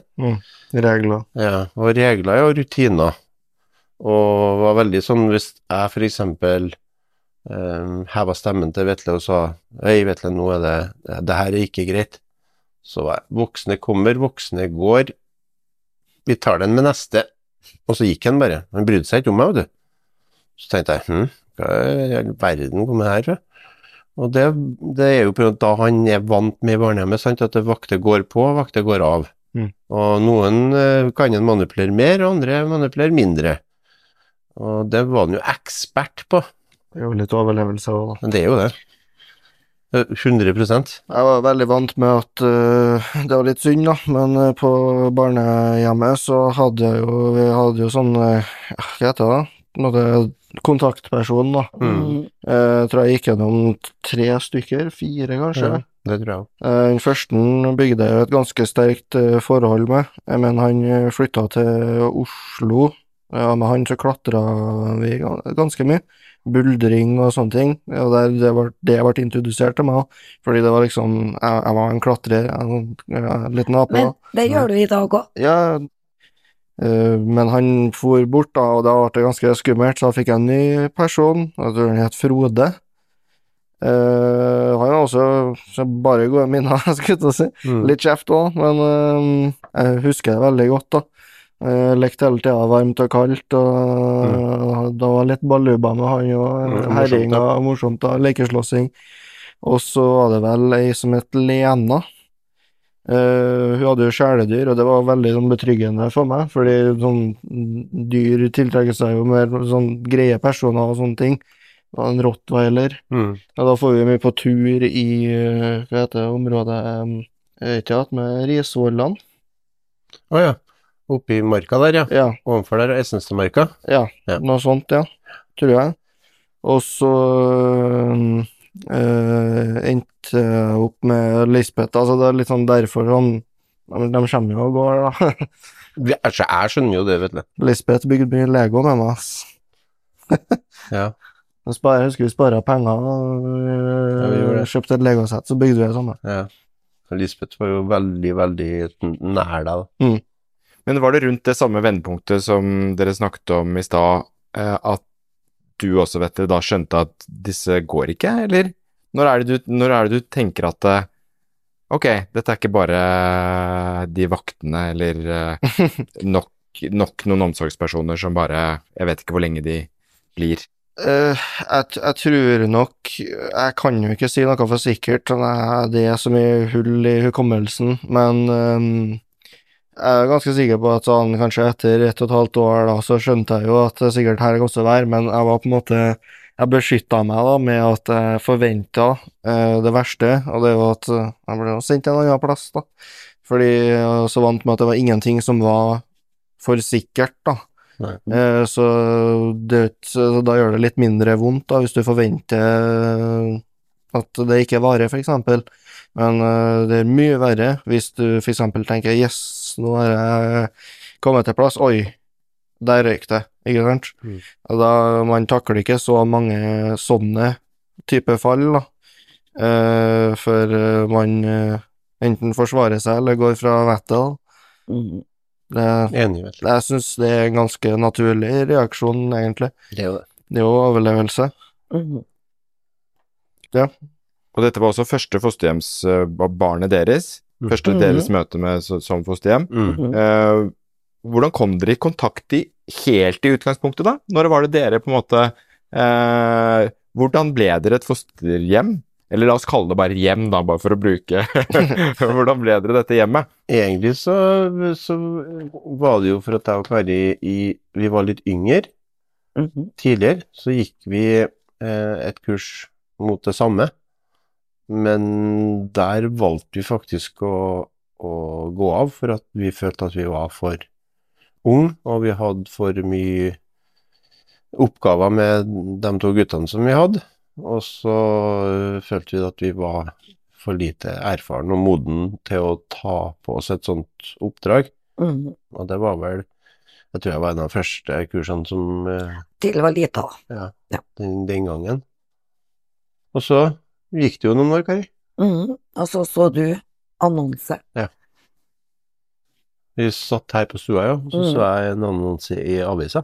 Regler. Ja, og regler og rutiner. Og var veldig sånn hvis jeg for eksempel um, heva stemmen til Vetle og sa Hei, Vetle, nå er det Det her er ikke greit. Så var jeg Voksne kommer, voksne går. Vi tar den med neste. Og så gikk han bare. Han brydde seg ikke om meg, vet du. Så tenkte jeg hm, hva i all verden kom det her fra? Og det, det er jo på grunn av da han er vant med i barnehjemmet, sant, at vakter går på, vakter går av. Mm. Og noen eh, kan en manipulere mer, og andre manipulere mindre. Og det var han jo ekspert på. Det er jo litt overlevelse òg, da. Men det er jo det. Eh, 100 Jeg var veldig vant med at uh, det var litt synd, da, men uh, på barnehjemmet så hadde jeg jo Vi hadde jo sånn uh, Hva heter det? På en kontaktperson, da. Mm. Eh, Jeg tror jeg gikk gjennom tre stykker, fire kanskje. Ja, det tror jeg òg. Eh, Den første bygde jeg et ganske sterkt forhold med, men han flytta til Oslo. Ja, med han så klatra vi ganske mye. Buldring og sånne ting. Og det, det var det jeg ble introdusert til meg, fordi det var liksom Jeg, jeg var en klatrer, en, en liten ape. Men det gjør du i dag òg. Ja, eh, men han for bort, da, og da ble det ganske skummelt, så da fikk jeg en ny person. Jeg tror han het Frode. Uh, han har også så bare gode minner, skulle jeg si. Mm. Litt kjeft òg, men uh, jeg husker det veldig godt, da. Uh, lekte hele tida varmt og kaldt, og det var litt baluba med han og Mm, herjing og morsomt, da. Lekeslåssing. Og så var det vel ei som het Lena. Uh, hun hadde jo kjæledyr, og det var veldig sånn, betryggende for meg, fordi sånn mm, dyr tiltrekker seg jo mer sånn greie personer og sånne ting. Det var en rottweiler. Mm. Og da får vi mye på tur i eh, hva heter det, området um, Jeg ikke med Risvollan. Å ja. Oppe i marka der, ja. Ja, Ovenfor der er Essenstadmarka. ja, Ja. noe sånt, ja. Tror jeg. Og så øh, endte jeg opp med Lisbeth. Altså, det er litt sånn derfor sånn De de kommer jo og går, da. Jeg skjønner jo det, vet du. Lisbeth bygde mye Lego med meg, ass. Ja. Jeg husker vi spara penger og Ja, vi kjøpte et Lego-sett, så bygde vi det samme. ja. Lisbeth var jo veldig, veldig nær deg, da. Men var det rundt det samme vendepunktet som dere snakket om i stad, eh, at du også, vet dere, da skjønte at disse går ikke, eller? Når er det du, når er det du tenker at eh, Ok, dette er ikke bare de vaktene eller eh, nok, nok noen omsorgspersoner som bare Jeg vet ikke hvor lenge de blir. Uh, jeg, jeg tror nok Jeg kan jo ikke si noe for sikkert, eh, det er så mye hull i hukommelsen, men ehm, jeg er ganske sikker på at sånn, kanskje etter ett og et halvt år da, så skjønte jeg jo at det sikkert her kom til å være, men jeg var på en måte Jeg beskytta meg da med at jeg forventa det verste, og det er jo at eh, jeg ble sendt til en annen plass, da. Fordi jeg var så vant med at det var ingenting som var for sikkert, da. Eh, så, det, så da gjør det litt mindre vondt da, hvis du forventer eh, at det ikke varer, for eksempel. Men eh, det er mye verre hvis du for eksempel tenker yes, nå har jeg kommet til plass, oi, der røyk det, ikke sant? Mm. Da, man takler ikke så mange sånne type fall, da. Eh, for eh, man eh, enten forsvarer seg eller går fra vettet. Mhm. Det, Enig, vet du. jeg syns det er en ganske naturlig reaksjon, egentlig. Det er jo det. Det er jo overlevelse. Ja. Og dette var også første fosterhjemsbarnet deres. Mhm. Første Mhm. deres møte med som fosterhjem. Mm. Eh, hvordan kom dere i kontakt i, helt i utgangspunktet, da? Når var det dere på en måte eh, Hvordan ble dere et fosterhjem? Eller la oss kalle det bare hjem, da, bare for å bruke Hvordan ble dere dette hjemmet? Egentlig så, så var det jo for at jeg og Kari i, vi var litt yngre. Mhm. Tidligere så gikk vi eh, et kurs mot det samme, men der valgte vi faktisk å, å gå av for at vi følte at vi var for unge, og vi hadde for mye oppgaver med de to guttene som vi hadde. Og så øh, følte vi at vi var for lite erfaren og moden til å ta på oss et sånt oppdrag. Mm. Og det var vel Jeg tror jeg var en av de første kursene som eh, Til det var lita. ja, Ja. den, den gangen. Og så gikk det jo noen år, Kari. Mm, Og så så du annonse. Vi satt her på stua, ja, og så Mm. så jeg en annonse i avisa.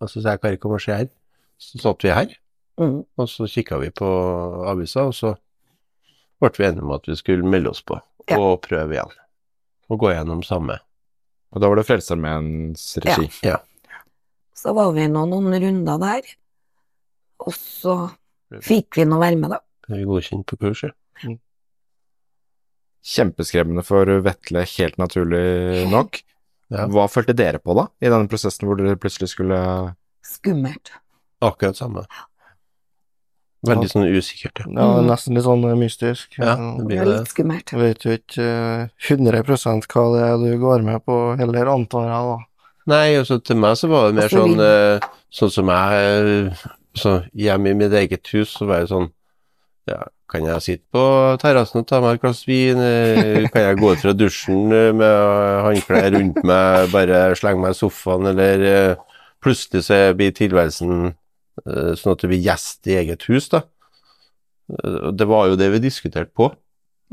Og så sa jeg, Kari, kom og se her. Så satt vi her, mm. og så kikka vi på avisa, og så ble vi enige om at vi skulle melde oss på Ja. og prøve igjen. Og gå gjennom samme. Og da var det Frelsesarmeens regi. Ja. Så var vi nå noen runder der, og så fikk vi nå være med, da. Vi godkjent på kurset. Kjempeskremmende for Vetle, helt naturlig nok. Ja. Hva følte dere på da, i denne prosessen hvor dere plutselig skulle Skummelt. Akkurat samme. Veldig sånn usikkert, ja. Ja, Mhm. nesten litt sånn mystisk. Ja, det blir det. litt skummelt. Jeg vet jo ikke eh, 100 hva det er du går med på, heller antar jeg, da. Nei, altså til meg så var det mer Altså, sånn eh, Sånn som jeg eh, Så hjemme i mitt eget hus så var det sånn Ja, kan jeg sitte på terrassen og ta meg et glass vin? Eh, Kan jeg gå ut fra dusjen eh, med håndklær rundt meg, bare slenge meg i sofaen, eller eh, plutselig så blir tilværelsen sånn at du blir gjest i eget hus, da. Det var jo det vi diskuterte på.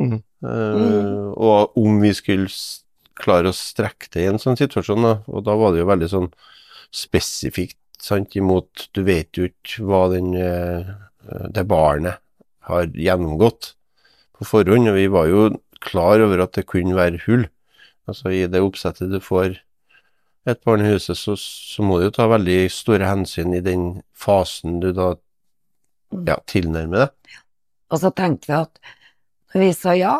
Mm. Uh, Og om vi skulle klare å strekke det i en sånn situasjon, da. Og da var det jo veldig sånn spesifikt, sant, imot Du vet jo ikke hva den, det barnet har gjennomgått på forhånd, og vi var jo klar over at det kunne være hull. Altså i det oppsettet du får et barn i huset, så, så må du jo ta veldig store hensyn i den fasen du da ja, tilnærmer deg. Og så tenkte vi at når vi sa ja,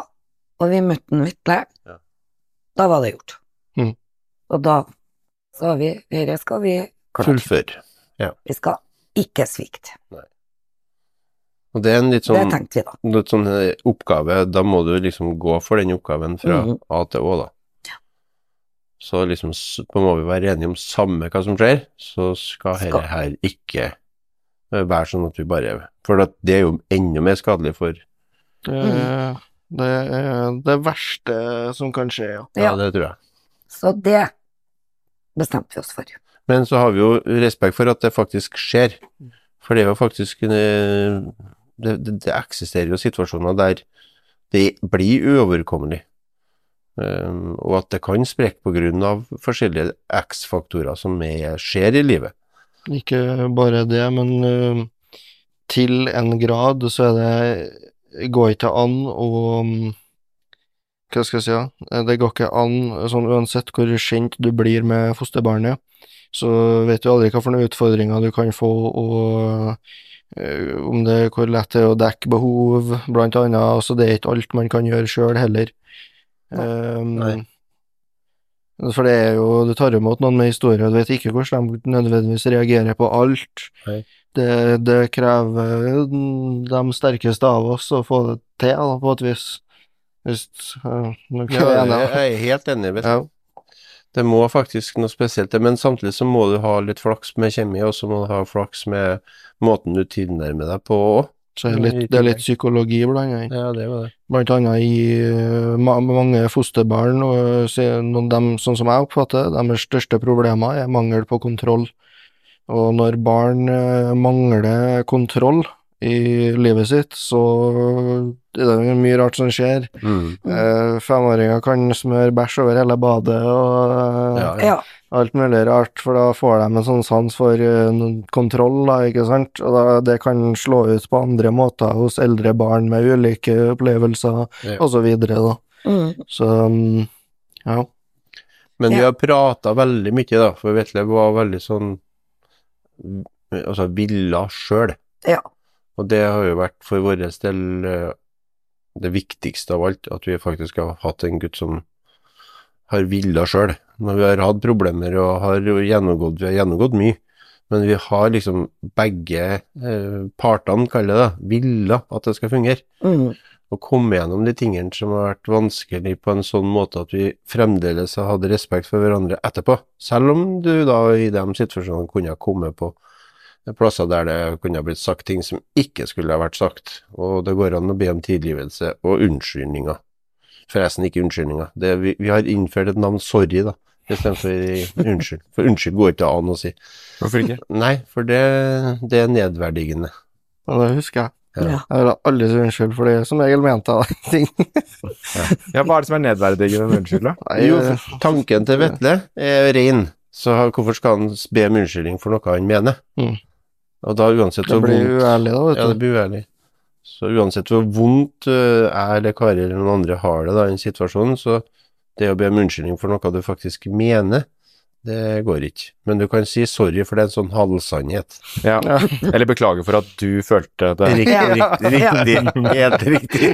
og vi møtte Vetle, Ja. da var det gjort. Mm. Og da sa vi dette skal vi klare. Fullfør. Vi skal ikke svikte. Og det er en litt sånn tenkte vi litt sånn eh, oppgave, da må du liksom gå for den oppgaven fra Mhm. A til Å, da. Så liksom må vi være enige om samme hva som skjer, så skal dette her ikke eh, være sånn at vi bare For at det er jo enda mer skadelig for Det, det er det verste som kan skje, ja. Ja, Ja. det tror jeg. Så det bestemte vi oss for. Men så har vi jo respekt for at det faktisk skjer. For det er jo faktisk eh, det, det, det eksisterer jo situasjoner der det blir uoverkommelig. Um, og at det kan sprekke av forskjellige X-faktorer som er, skjer i livet. Ikke bare det, men uh, til en grad så er det går ikke an å mm, Hva skal jeg si, da? Det går ikke an, sånn uansett hvor kjent du blir med fosterbarnet, så vet du aldri hva for noen utfordringer du kan få, og om det hvor lett det er å dekke behov, blant annet. Altså, det er ikke alt man kan gjøre sjøl heller. Um, Nei. For det er jo, du tar imot noen med historie, og du vet ikke hvordan de nødvendigvis reagerer på alt. Nei. Det, det krever de sterkeste av oss å få det til, da, på et vis. Hvis uh, Ja, er jeg er helt enig. Vet ja. Det må faktisk noe spesielt til, men samtidig så må du ha litt flaks med kjemi, og så må du ha flaks med måten du tilnærmer deg på òg. Så er det, litt, det er litt psykologi blant annet. Ja, det var det. Blant annet i uh, ma mange fosterbarn, og er noen dem, sånn som jeg oppfatter deres største problemer er mangel på kontroll. Og når barn uh, mangler kontroll i livet sitt, så er det er mye rart som skjer. Mm. Eh, Femåringer kan smøre bæsj over hele badet og eh, Ja, ja. Ja. alt mulig rart, for da får de en sånn sans for uh, kontroll, da, ikke sant, og da, det kan slå ut på andre måter hos eldre barn med ulike opplevelser, Ja. og så videre, da. Mm. Så, um, ja. Men vi har prata veldig mye, da, for Vetle var veldig sånn Altså villa sjøl. Ja. Og det har jo vært for vår del eh, det viktigste av alt, at vi faktisk har hatt en gutt som har villa sjøl. Når vi har hatt problemer og har gjennomgått, vi har gjennomgått mye, men vi har liksom begge eh, partene, kaller det det, villa at det skal fungere Mm. å komme gjennom de tingene som har vært vanskelig på en sånn måte at vi fremdeles har hatt respekt for hverandre etterpå. Selv om du da i de situasjonene kunne ha kommet på plasser der det kunne ha blitt sagt ting som ikke skulle ha vært sagt. Og det går an å be om tilgivelse og unnskyldninger. Forresten ikke unnskyldninger. Det, vi, vi har innført et navn sorry, da, istedenfor unnskyld. For unnskyld går ikke an å si. Hvorfor ikke? Nei, for det, det er nedverdigende. Og det husker jeg. Ja. Ja. Jeg vil aldri si unnskyld, for det som regel mente jeg ting. Ja, Hva er det som er nedverdigende med unnskyld, da? Nei, Jo, eh, tanken til Vetle er ren, så hvorfor skal han be om unnskyldning for noe han mener? Mm. Og da uansett det blir vondt uærlig, da, vet du. Ja, det blir uærlig. Så uansett hvor vondt uh, jeg eller Kari eller noen andre har det da i en situasjon, så det å be om unnskyldning for noe du faktisk mener, det går ikke. Men du kan si sorry, for det er en sånn halvsannhet. Ja. Eller beklager for at du følte det. Riktig, Ja. riktig, riktig. Helt riktig.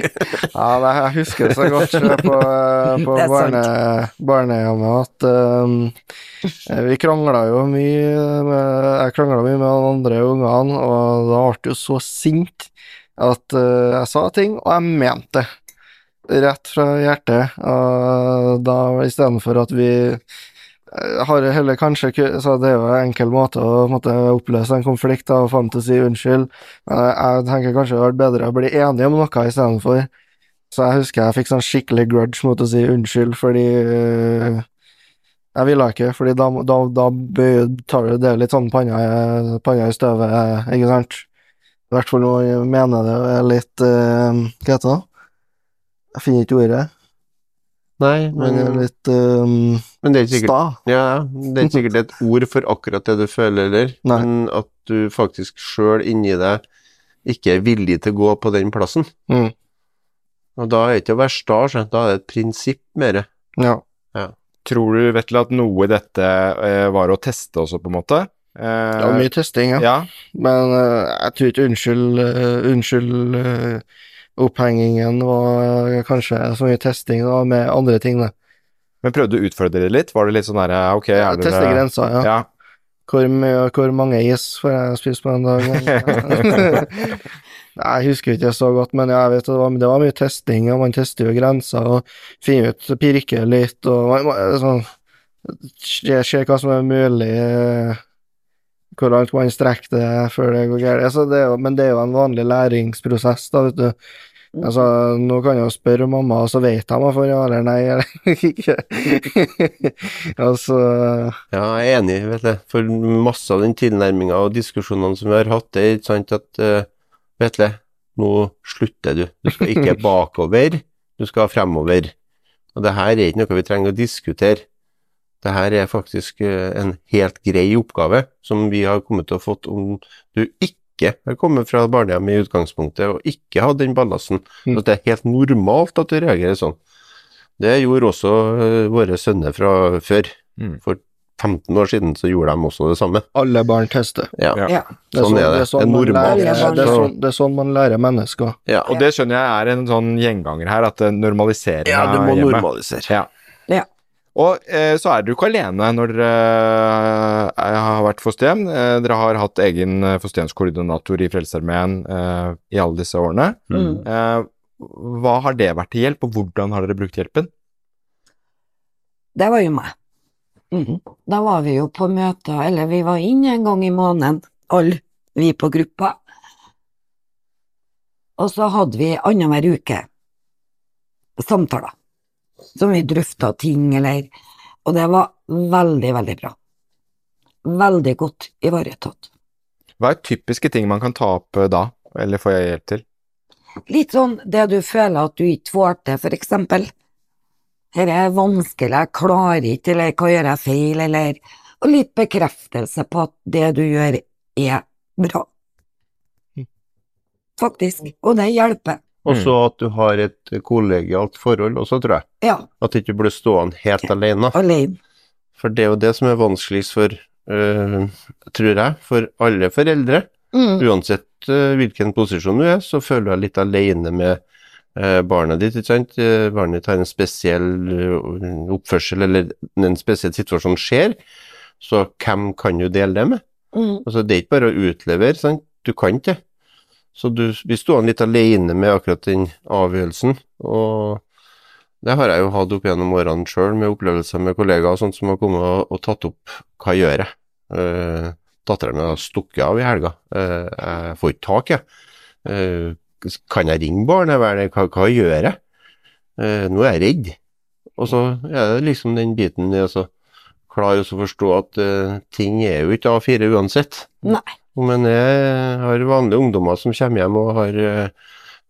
Ja, jeg husker det så godt eh, på, på er sant. barne, barnehjemmet at um, vi krangla jo mye med, Jeg krangla mye med de andre ungene, og da ble jeg jo så sint at uh, jeg sa ting, og jeg mente det. Rett fra hjertet. Og da istedenfor at vi eh, har heller kanskje så Det er jo en enkel måte å måtte oppløse en konflikt da, og til å si unnskyld. Jeg tenker kanskje det hadde vært bedre å bli enige om noe istedenfor. Så jeg husker jeg fikk sånn skikkelig grudge mot å si unnskyld, fordi øh, Jeg ville ikke, fordi da, da, da tar du det litt sånn panna, panna i støvet, ikke sant? I hvert fall når jeg mener det er litt øh, Hva heter det? Jeg finner ikke ordet, Nei, men men, litt um, men det er sikkert sta. Ja, det er ikke sikkert et ord for akkurat det du føler eller. Nei. men at du faktisk sjøl inni deg ikke er villig til å gå på den plassen. Mm. Og da er det ikke å være sta, skjønt, da er det et prinsipp mer. Ja. Tror du, Vetle, at noe i dette eh, var å teste også, på en måte? Eh, Det var mye testing, ja. ja. Men øh, jeg tror ikke unnskyld uh, Unnskyld øh, opphengingen var øh, kanskje så mye testing, da, med andre ting, Da. Men prøvde du å utfordre det litt? Var det litt sånn der, ok, Ja, er Teste grensa, ja. Ja. Hvor, mye, hvor mange is får jeg spise på en dag? Nei, jeg husker ikke så godt, men jeg vet det var, det var mye testing, og man tester jo grenser og finner ut, pirker litt, og sånn, se, se hva som er mulig, eh, hvor langt man strekker det før det går galt. Altså, men det er jo en vanlig læringsprosess, da, vet du. Altså, nå kan jeg jo spørre mamma, og så vet jeg om jeg får ja eller nei eller ikke. altså Ja, jeg er enig, vet du. For masse av den tilnærminga og diskusjonene som vi har hatt, det er ikke sant at uh, Vet du, nå slutter du. Du skal ikke bakover, du skal fremover. Og det her er ikke noe vi trenger å diskutere. Det her er faktisk eh, en helt grei oppgave som vi har kommet til å fått om du ikke har kommet fra barnehjem i utgangspunktet og ikke hatt den ballasten. Mm. Så det er helt normalt at du reagerer sånn. Det gjorde også eh, våre sønner fra før. Mm. For 15 år siden så gjorde de også det samme. alle barn tester. Ja, Ja. Det Sånn er det. Det er man normalt. lærer- det, er sånn, det er sånn man lærer mennesker. ja. Og det skjønner jeg er en sånn gjenganger her, at det normaliserer ja du må hjemme. normalisere. Ja. Ja. Og eh, så er dere jo ikke alene når dere eh, har vært fosterhjem. Eh, dere har hatt egen eh, fosterhjemskoordinator i Frelsesarmeen eh, i alle disse årene. Mm. Eh, hva har det vært til hjelp, og hvordan har dere brukt hjelpen? Det var jo meg. Mm. Da var vi jo på møter, eller vi var inne en gang i måneden, alle vi på gruppa. Og så hadde vi annenhver uke samtaler, som vi drøfta ting, eller Og det var veldig, veldig bra. Veldig godt ivaretatt. Hva er typiske ting man kan ta opp eh, da? Eller får jeg hjelp til? Litt sånn det du føler at du ikke får til, for eksempel. Her er vanskelig, jeg klarer ikke, eller hva gjør jeg feil, eller Og litt bekreftelse på at det du gjør, er bra. Faktisk. Og det hjelper. Og så at du har et kollegialt forhold også, tror jeg. Ja, At du ikke blir stående helt alene. alene. For det er jo det som er vanskeligst for, øh, tror jeg, for alle foreldre. Mm. Uansett øh, hvilken posisjon du er, så føler du deg litt alene med øh, barnet ditt, ikke sant. Eh, Barnet ditt har en spesiell øh, oppførsel, eller en spesiell situasjon skjer, så hvem kan du dele det med? Mm. Altså, det er ikke bare å utlevere, sant. Du kan ikke. Så du blir stående litt alene med akkurat den avgjørelsen, og det har jeg jo hatt opp gjennom årene sjøl, med opplevelser med kollegaer og sånt som har kommet og, og tatt opp hva jeg gjør jeg. Uh, Dattera mi har stukket av i helga. Eh, jeg får ikke tak, jeg. Eh, kan jeg ringe barnevernet? Hva, hva gjør jeg? Eh, nå er jeg redd. Og så er det liksom den biten i å klare å forstå at eh, ting er jo ikke A4 uansett. Nei. Men jeg har vanlige ungdommer som kommer hjem og har uh,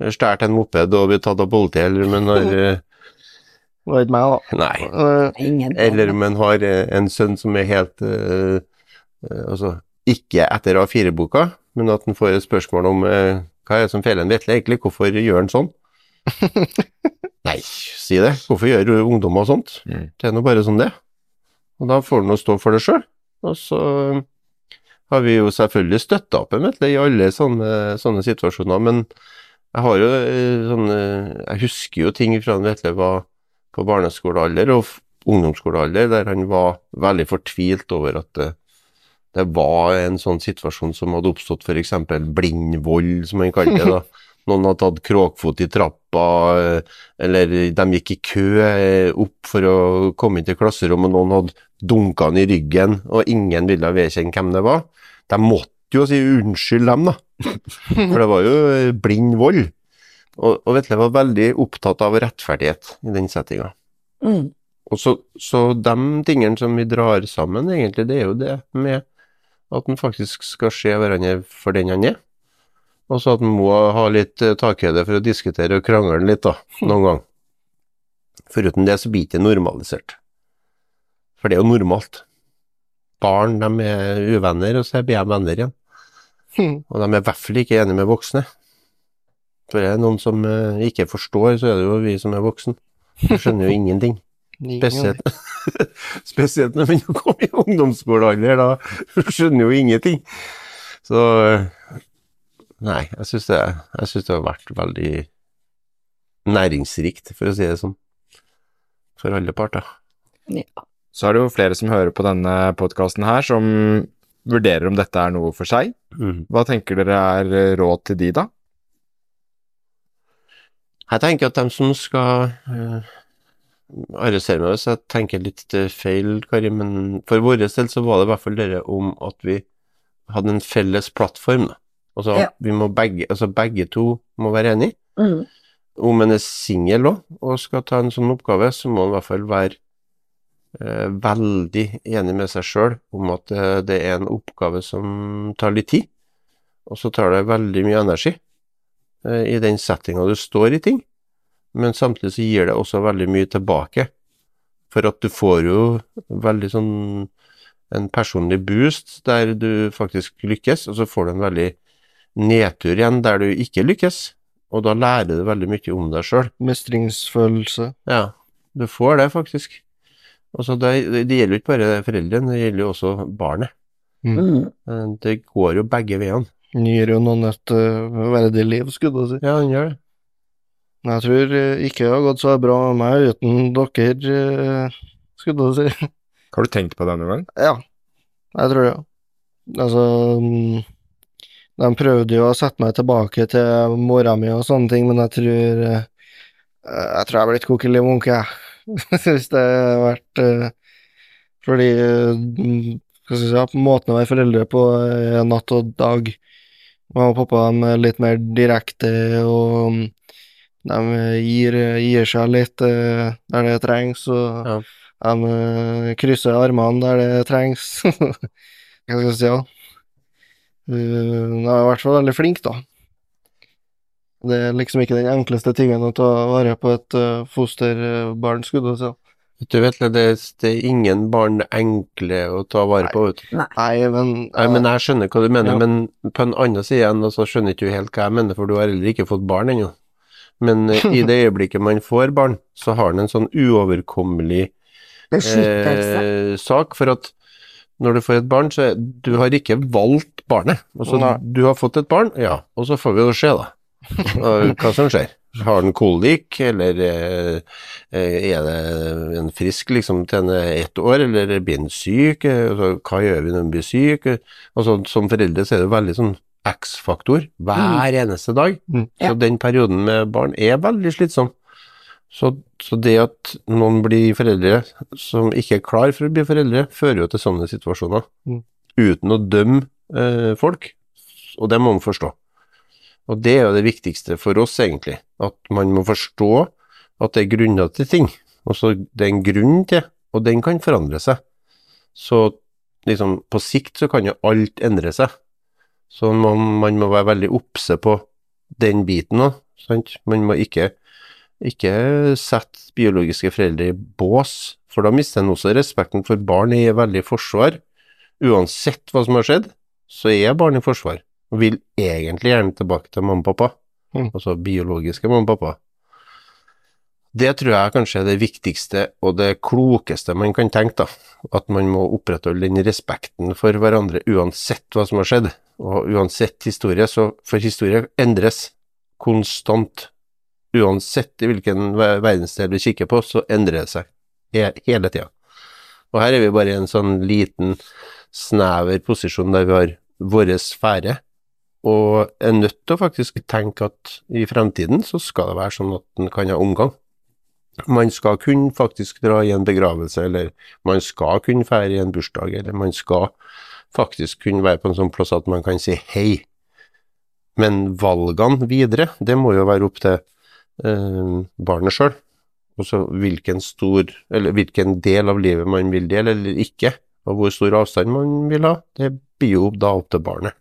stjålet en moped og blitt tatt av politiet, eller men har eh, Det var ikke meg, da. Nei. Eh, Ingen Eller om en har eh, en sønn som er helt eh, eh, Altså, ikke etter A4-boka, men at en får et spørsmål om uh, hva er det som feiler en Vetle egentlig, hvorfor gjør han sånn? Nei, si det. Hvorfor gjør ungdommer sånt? Mm. Det er nå bare sånn det. Og da får han å stå for det sjøl. Og så har vi jo selvfølgelig støtta opp om i alle sånne, sånne situasjoner, men jeg har jo eh, sånne Jeg husker jo ting fra Vetle var på barneskolealder og ungdomsskolealder, der han var veldig fortvilt over at det, det var en sånn situasjon som hadde oppstått, f.eks. blindvold, som han kaller det. da. Noen hadde tatt kråkfot i trappa, eh, eller de gikk i kø eh, opp for å komme inn til klasserommet, og noen hadde dunka han i ryggen, og ingen ville vedkjenne hvem det var. De måtte jo si unnskyld, dem, da. For det var jo eh, blind vold. Og, og Vetle var veldig opptatt av rettferdighet i den settinga. Mm. Og så, så de tingene som vi drar sammen, egentlig, det er jo det med at en faktisk skal se hverandre for den han er. Og så at en må ha litt eh, takhøyde for å diskutere og krangle litt, da, noen gang. Foruten det så blir det ikke normalisert. For det er jo normalt. Barn de er uvenner, og så blir de venner igjen. Og de er i hvert fall ikke enige med voksne. For det er noen som eh, ikke forstår, så er det jo vi som er voksne. Vi skjønner jo ingenting. Spesielt, spesielt når man kommer i ungdomsskolealder, da skjønner jo ingenting. Så Nei, jeg syns det, det har vært veldig næringsrikt, for å si det sånn. For alle parter. Ja. Så er det jo flere som hører på denne podkasten her, som vurderer om dette er noe for seg. Hva tenker dere er eh, råd til de, da? Jeg tenker at de som skal uh, arrestere meg hvis jeg tenker litt eh, feil, Kari, men for vår del så var det i hvert fall dere om at vi hadde en felles plattform. Da. Altså, Ja. vi må begge, altså begge to må være enige. Mm. Om en er singel òg og skal ta en sånn oppgave, så må en i hvert fall være veldig enig med seg sjøl om at eh, det er en oppgave som tar litt tid, og så tar det veldig mye energi eh, i den settinga du står i ting, men samtidig så gir det også veldig mye tilbake. For at du får jo veldig sånn en personlig boost der du faktisk lykkes, og så får du en veldig nedtur igjen der du ikke lykkes, og da lærer du veldig mye om deg sjøl. Mestringsfølelse. Ja, du får det faktisk. Altså, det, det gjelder jo ikke bare foreldrene, det gjelder jo også barnet. Mm. Eh, Det går jo begge veiene. Den gir jo noen et uh, verdig liv, skulle jeg si. Ja, den gjør det. Jeg tror eh, ikke det har gått så bra med meg uten dere, uh, skulle jeg si. Har du tenkt på det noen gang? Ja, jeg tror det. Altså mm, De prøvde jo å sette meg tilbake til mora mi og sånne ting, men jeg tror Jeg tror jeg er blitt kokkelig munke, jeg. Hvis det har vært eh, Fordi eh, Hva skal jeg si Måten å være foreldre på er natt og dag. Mamma og pappa de er litt mer direkte, og mm, de gir, gir seg litt eh, der det trengs, og Ja. de eh, krysser armene der det trengs. Hva skal jeg si, ja. Uh, De er i hvert fall veldig flinke, da. Det er liksom ikke den enkleste tingen å ta vare på et uh, fosterbarn, skulle du si. Du vet, det, det er ingen barn enkle å ta vare på. vet du. Nei, men, Nei, men jeg skjønner hva du mener, Ja. men på en annen side igjen, så skjønner ikke du helt hva jeg mener, for du har heller ikke fått barn ennå. Men eh, i det øyeblikket man får barn, så har den en sånn uoverkommelig eh, sak, for at når du får et barn, så er, du har ikke valgt barnet. Altså, du har fått et barn, ja, og så får vi jo se, da, hva som skjer. Har den kolik, eller eh, eh, er det en frisk liksom til en er ett år, eller blir den syk? Eh, Altså, hva gjør vi når den blir syk? Altså, som foreldre så er det veldig sånn X-faktor hver eneste dag. Mm. Så Ja. den perioden med barn er veldig slitsom. Så, så det at noen blir foreldre som ikke er klar for å bli foreldre, fører jo til sånne situasjoner. Mm. Uten å dømme eh, folk, og det må man forstå. Og det er jo det viktigste for oss, egentlig. At man må forstå at det er grunner til ting. Og så det er en grunn til, og den kan forandre seg. Så liksom, på sikt så kan jo alt endre seg. Så man, man må være veldig obse på den biten òg, sant. Man må ikke, ikke sette biologiske foreldre i bås, for da mister en også respekten for barn er veldig forsvar. Uansett hva som har skjedd, så er barn i forsvar, og vil egentlig gjerne tilbake til mamma og pappa, Mm. altså biologiske mamma og pappa. Det tror jeg kanskje er det viktigste og det klokeste man kan tenke, da. At man må opprettholde den respekten for hverandre uansett hva som har skjedd, og uansett historie, så for historie endres konstant. Uansett i hvilken verdensdel vi kikker på, så endrer det seg hele tida. Og her er vi bare i en sånn liten, snever posisjon der vi har vår sfære, og er nødt til å faktisk tenke at i fremtiden så skal det være sånn at en kan ha omgang. Man skal kunne faktisk dra i en begravelse, eller man skal kunne feire i en bursdag, eller man skal faktisk kunne være på en sånn plass at man kan si hei. Men valgene videre, det må jo være opp til eh, barnet sjøl. Og så hvilken stor, eller hvilken del av livet man vil dele eller ikke, og hvor stor avstand man vil ha, det blir jo da opp til barnet.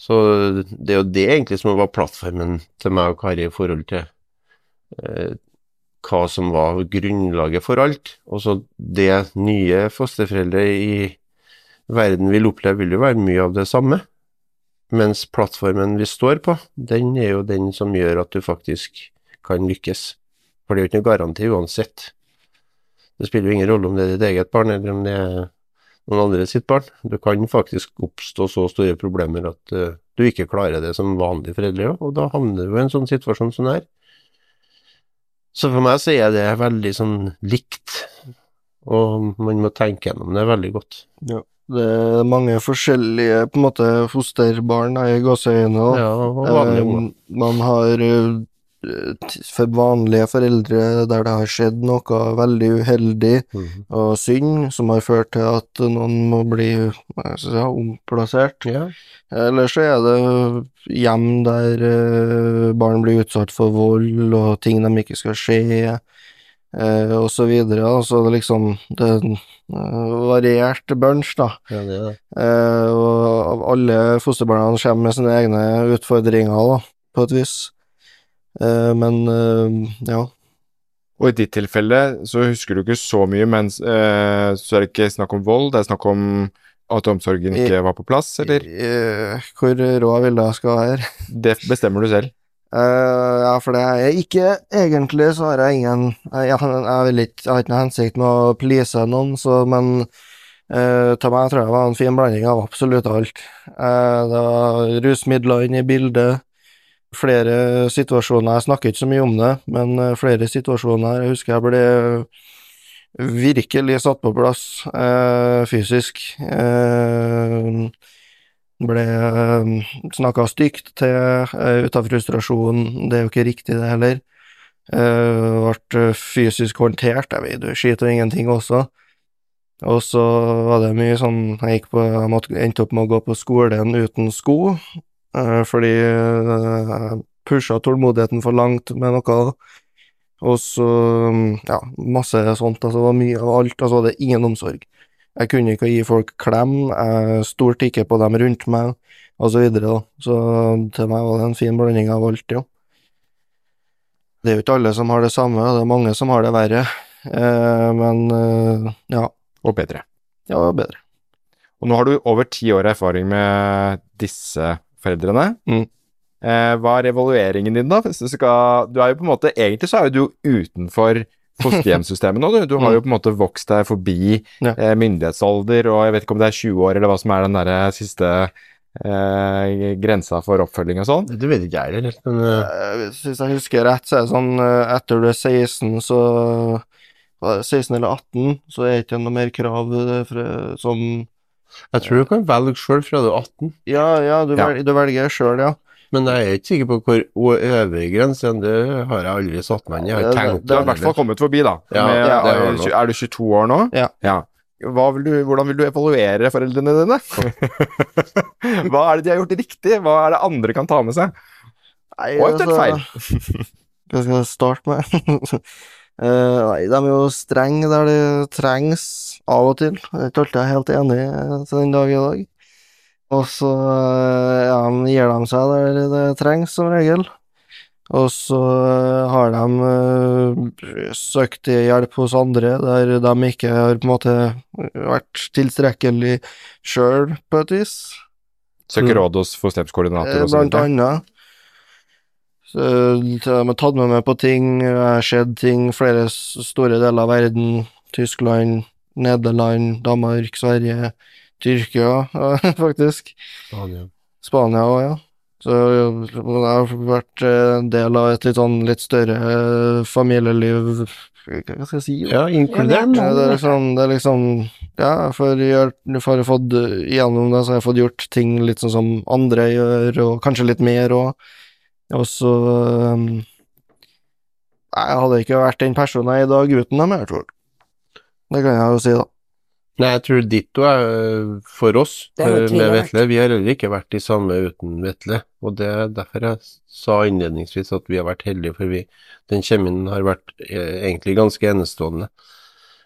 Så det er jo det egentlig som var plattformen til meg og Kari i forhold til eh, hva som var grunnlaget for alt. Og så det nye fosterforeldre i verden vil oppleve, vil jo være mye av det samme. Mens plattformen vi står på, den er jo den som gjør at du faktisk kan lykkes. For det er jo ikke noe garanti uansett. Det spiller jo ingen rolle om det er ditt eget barn, eller om det er noen andre sitt barn. Du kan faktisk oppstå så store problemer at uh, du ikke klarer det som vanlig foreldre, og da havner du i en sånn situasjon som det her. Så for meg så er det veldig sånn likt, og man må tenke gjennom det veldig godt. Det er mange forskjellige på en måte fosterbarn i gåseøynene. Ja, og vanlige Eh, man har eh, for vanlige foreldre der det har skjedd noe veldig uheldig Mhm. og synd, som har ført til at noen må bli si, omplassert. Yeah. Eller så er det hjem der eh, barn blir utsatt for vold og ting de ikke skal skje, eh, og så videre. Altså det liksom det er en eh, variert bunch, da. ja, det det. Eh, og alle fosterbarna kommer med sine egne utfordringer, da, på et vis. Eh, men eh, ja. Og i ditt tilfelle så husker du ikke så mye, men uh, så er det ikke snakk om vold, det er snakk om at omsorgen ikke var på plass, eller? Hvor rå vil jeg skal være? Det bestemmer du selv. Uh, ja, for det er jeg ikke Egentlig så har jeg ingen Jeg, jeg, jeg, ikke, jeg har ikke noe hensikt med å please noen, så men uh, til meg tror jeg det var en fin blanding av absolutt alt. Uh, det var rusmidler inne i bildet. Flere situasjoner Jeg snakker ikke så mye om det, men eh, flere situasjoner Jeg husker jeg ble virkelig satt på plass eh, fysisk. Eh, ble uh, snakka stygt til uh, ut av frustrasjon, det er jo ikke riktig det heller. Eh, ble fysisk håndtert, jeg vet jo skit og ingenting også. Og så var det mye sånn Jeg på, jeg måtte, endte opp med å gå på skolen uten sko, fordi uh, jeg pusha tålmodigheten for langt med noe. Og så, ja, masse sånt, altså det var mye av alt, altså det er ingen omsorg. Jeg kunne ikke gi folk klem, jeg stolte ikke på dem rundt meg, og så videre, da. Så til meg var det en fin blanding av alt, jo. Det er jo ikke alle som har det samme, det er mange som har det verre, eh, men eh, ja, Og bedre. ja, bedre. Og nå har du over ti år erfaring med disse foreldrene. Mm. Eh, hva er evalueringen din, da? Hvis du, skal, du er jo på en måte Egentlig så er jo du utenfor fosterhjemssystemet nå. Du, du har jo på en måte vokst deg forbi Ja. eh, myndighetsalder, og jeg vet ikke om det er 20 år, eller hva som er den derre siste eh, grensa for oppfølging og sånn. Det vet ikke jeg heller, men eh, Eh, Hvis jeg husker rett, så er det sånn eh, etter du er 16, så 16 eller 18, så er det ikke noe mer krav eh, fra, som jeg tror du kan velge sjøl fra du er 18. Ja, ja, du, Ja. Velger, du velger sjøl, ja. Men jeg er ikke sikker på hvor øvre grensen Det har jeg aldri satt meg inn i. Det- har i hvert fall kommet forbi, da. Ja, Med, ja, er, du er du 22 år nå? Ja. Hva vil du, hvordan vil du evaluere foreldrene dine? Hva er det de har gjort riktig? Hva er det andre kan ta med seg? Nei, Og eventuelt altså, feil. Hva skal jeg starte med? Eh, nei, de er jo strenge der det trengs, av og til. Det er ikke alltid helt enig i til den dag i dag. Og så eh, ja, gir de seg der det trengs, som regel. Og så eh, har de uh, søkt hjelp hos andre der de ikke har på en måte vært tilstrekkelig sjøl, på et vis. Søker råd hos fosterhjemskoordinator og så Blant annet. Har tatt med meg på ting, jeg har sett ting flere store deler av verden. Tyskland, Nederland, Danmark, Sverige, Tyrkia, faktisk. Spania. Spania òg, ja. Så jeg har vært eh, en del av et litt sånn litt større eh, familieliv Hva skal jeg si? Ja, inkludert. Ja, det er liksom, det er liksom Ja, for jeg for fått Gjennom det så har jeg fått gjort ting litt sånn som andre gjør, og kanskje litt mer òg. Og så um, jeg hadde ikke vært den personen jeg er i dag uten dem, jeg tror. Det kan jeg jo si, da. Nei, jeg tror ditto er for oss er øh, med. Vetle. Vi har heller ikke vært de samme uten Vetle, og det er derfor jeg sa innledningsvis at vi har vært heldige, for vi, den kjemien har vært eh, egentlig ganske enestående.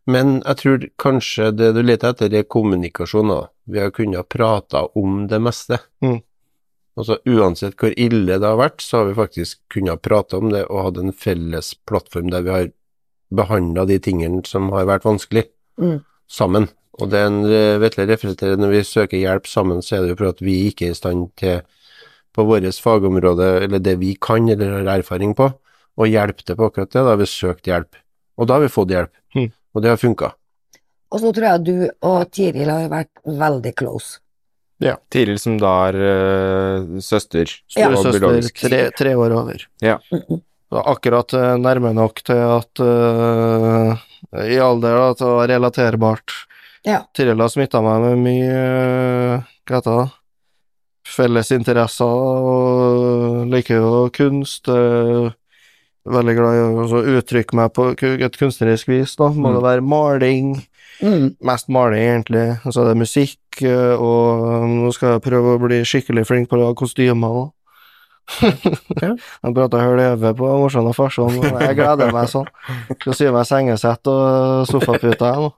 Men jeg tror kanskje det du leter etter, er kommunikasjon. da. Vi har kunnet prate om det meste. Mm. Altså Uansett hvor ille det har vært, så har vi faktisk kunnet prate om det og hatt en felles plattform der vi har behandla de tingene som har vært vanskelig, Mm. sammen. Og det en eh, Vetle refererer når vi søker hjelp sammen, så er det jo for at vi ikke er i stand til, på vårt fagområde, eller det vi kan eller har erfaring på, å hjelpe til på akkurat det. Da har vi søkt hjelp. Og da har vi fått hjelp. Mm. Og det har funka. Og så tror jeg du og Tiril har vært veldig close. Tiril som da er uh, søster. Ja. Søster, tre, tre år over. Mm-mm. Så akkurat eh, nærme nok til at uh, I alder da, til å være relaterbart. Ja. Tiril har smitta meg med mye uh, Hva heter det? Felles interesser, og liker jo kunst. Uh, Veldig glad i å uttrykke meg på et kunstnerisk vis, da. Må Mm. det være maling. Mm. Mest maling, egentlig. Og så er det musikk, og nå skal jeg prøve å bli skikkelig flink på å lage kostymer. òg. Ja. Jeg prata høleve på morsom og farsom, og jeg gleder meg sånn. Skal sy meg sengesett og sofaputer, jeg nå.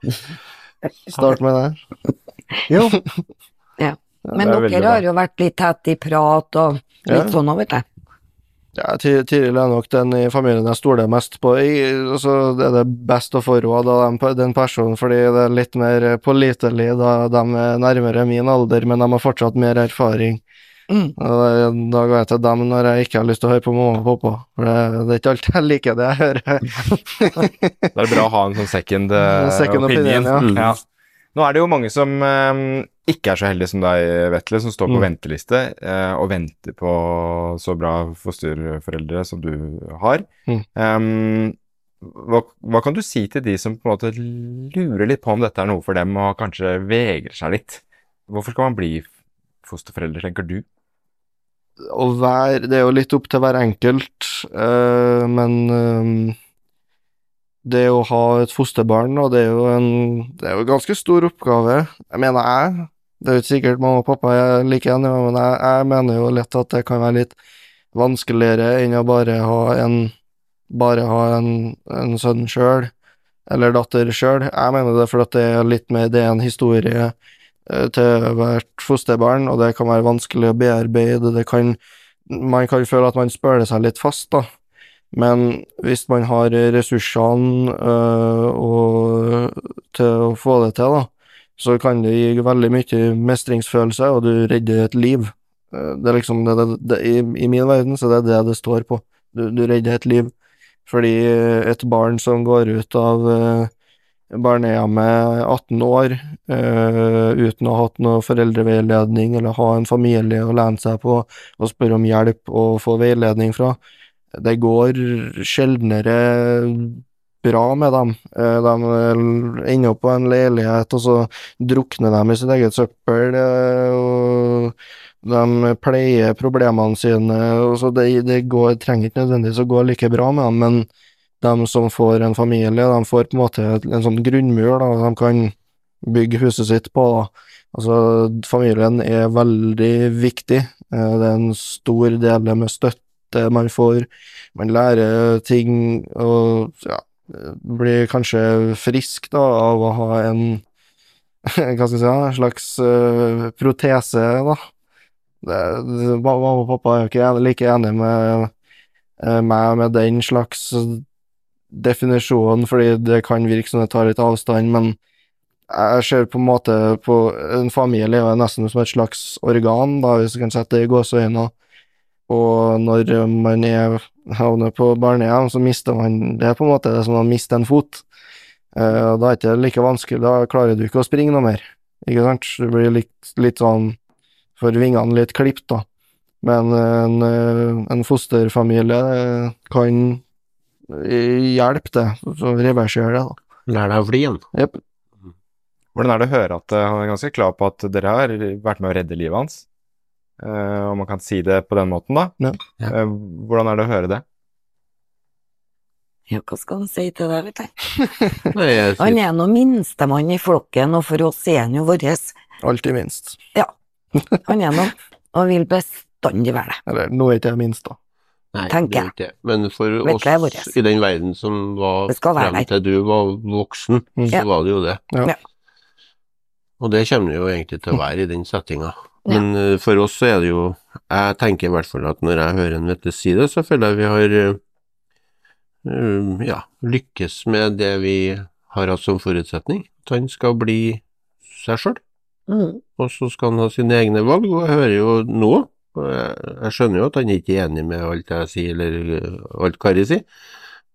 Start med det. Jo. Men det er dere har jo vært litt tett i prat og litt Ja. sånn òg, vet jeg. Ja, Ti- Tiril er nok den i familien jeg stoler mest på. I, altså, det er det best å få råd av den, den personen, fordi det er litt mer pålitelig da de er nærmere min alder, men de har fortsatt mer erfaring. Mm. Og da- Da går jeg til dem når jeg ikke har lyst til å høre på mamma og pappa, for det, det er ikke alltid jeg liker det jeg hører. Det er bra å ha en sånn second, uh, Second opinion, ja. Mm. ja. Nå er det jo mange som eh, ikke er så heldig som deg, Vetle, som står på Mm. venteliste eh, og venter på så bra fosterforeldre som du har. Mm. Um, hva, hva kan du si til de som på en måte lurer litt på om dette er noe for dem, og kanskje vegrer seg litt? Hvorfor skal man bli fosterforelder, tenker du? å være Det er jo litt opp til hver enkelt, øh, men øh det å ha et fosterbarn, og det er jo en Det er jo en ganske stor oppgave, jeg mener jeg. Det er jo ikke sikkert mamma og pappa er like enige, men jeg, jeg mener jo lett at det kan være litt vanskeligere enn å bare ha en Bare ha en, en sønn sjøl, eller datter sjøl. Jeg mener det fordi det er litt mer Det er en historie eh, til hvert fosterbarn, og det kan være vanskelig å bearbeide. Det kan, man kan føle at man spøler seg litt fast, da. Men hvis man har ressursene øh, og, til å få det til, da, så kan det gi veldig mye mestringsfølelse, og du redder et liv. Eh, Det er liksom det, det, det, i, I min verden så er det det det står på. Du, du redder et liv. Fordi et barn som går ut av eh, barnehjemmet 18 år eh, uten å ha hatt noe foreldreveiledning eller ha en familie å lene seg på og spørre om hjelp og få veiledning fra, det går sjeldnere bra med dem. Eh, de ender opp på en leilighet, og så drukner de i sitt eget søppel, eh, og de pleier problemene sine, og så det, det går, trenger ikke nødvendigvis å gå like bra med dem, men de som får en familie, de får på en måte en sånn grunnmur da, de kan bygge huset sitt på. da. Altså, familien er veldig viktig. Eh, Det er en stor del med støtte man får. Man lærer ting og ja, blir kanskje frisk da, av å ha en hva skal jeg si, en slags uh, protese, da. Det, det, mamma og pappa er jo ikke like enige med eh, meg med den slags definisjonen, fordi det kan virke som det tar litt avstand, men jeg ser på en måte på en familie er nesten som et slags organ, da, hvis du kan sette det i gåseøyne. Og når man er havner på barnehjem, så mister man Det er på en måte det som å miste en fot. Uh, da er det ikke like vanskelig, da klarer du ikke å springe noe mer, ikke sant? Du blir litt, litt sånn for vingene litt klipt, da. Men en, en fosterfamilie eh, kan eh, hjelpe det, så reversere det, da. Lær deg å fly igjen. Jepp. Hvordan er det å høre at han er ganske klar på at dere har vært med å redde livet hans? Eh, om man kan si det på den måten, da. Ja. Ja. Uh, hvordan er det å høre det? Ja, hva skal han si til det, vet du. Han er nå minstemann i flokken, og for oss er han jo vår. Alltid minst. Han er nå, og vil bestandig være det. Eller nå er ikke jeg minst, da. nei, tenker er det. Men for oss i den verden som var Det skal frem der. til du var voksen, Mm. så Ja. var det jo det. Ja. Ja. Og det kommer det jo egentlig til å være i den settinga. Men ja. for oss så er det jo Jeg tenker i hvert fall at når jeg hører en Vette si det, så føler jeg vi har eh, um, ja, lykkes med det vi har hatt som forutsetning. At han skal bli seg sjøl, Mm. og så skal han ha sine egne valg. Og jeg hører jo nå, jeg, skjønner jo at han ikke er enig med alt jeg sier, eller alt Kari sier,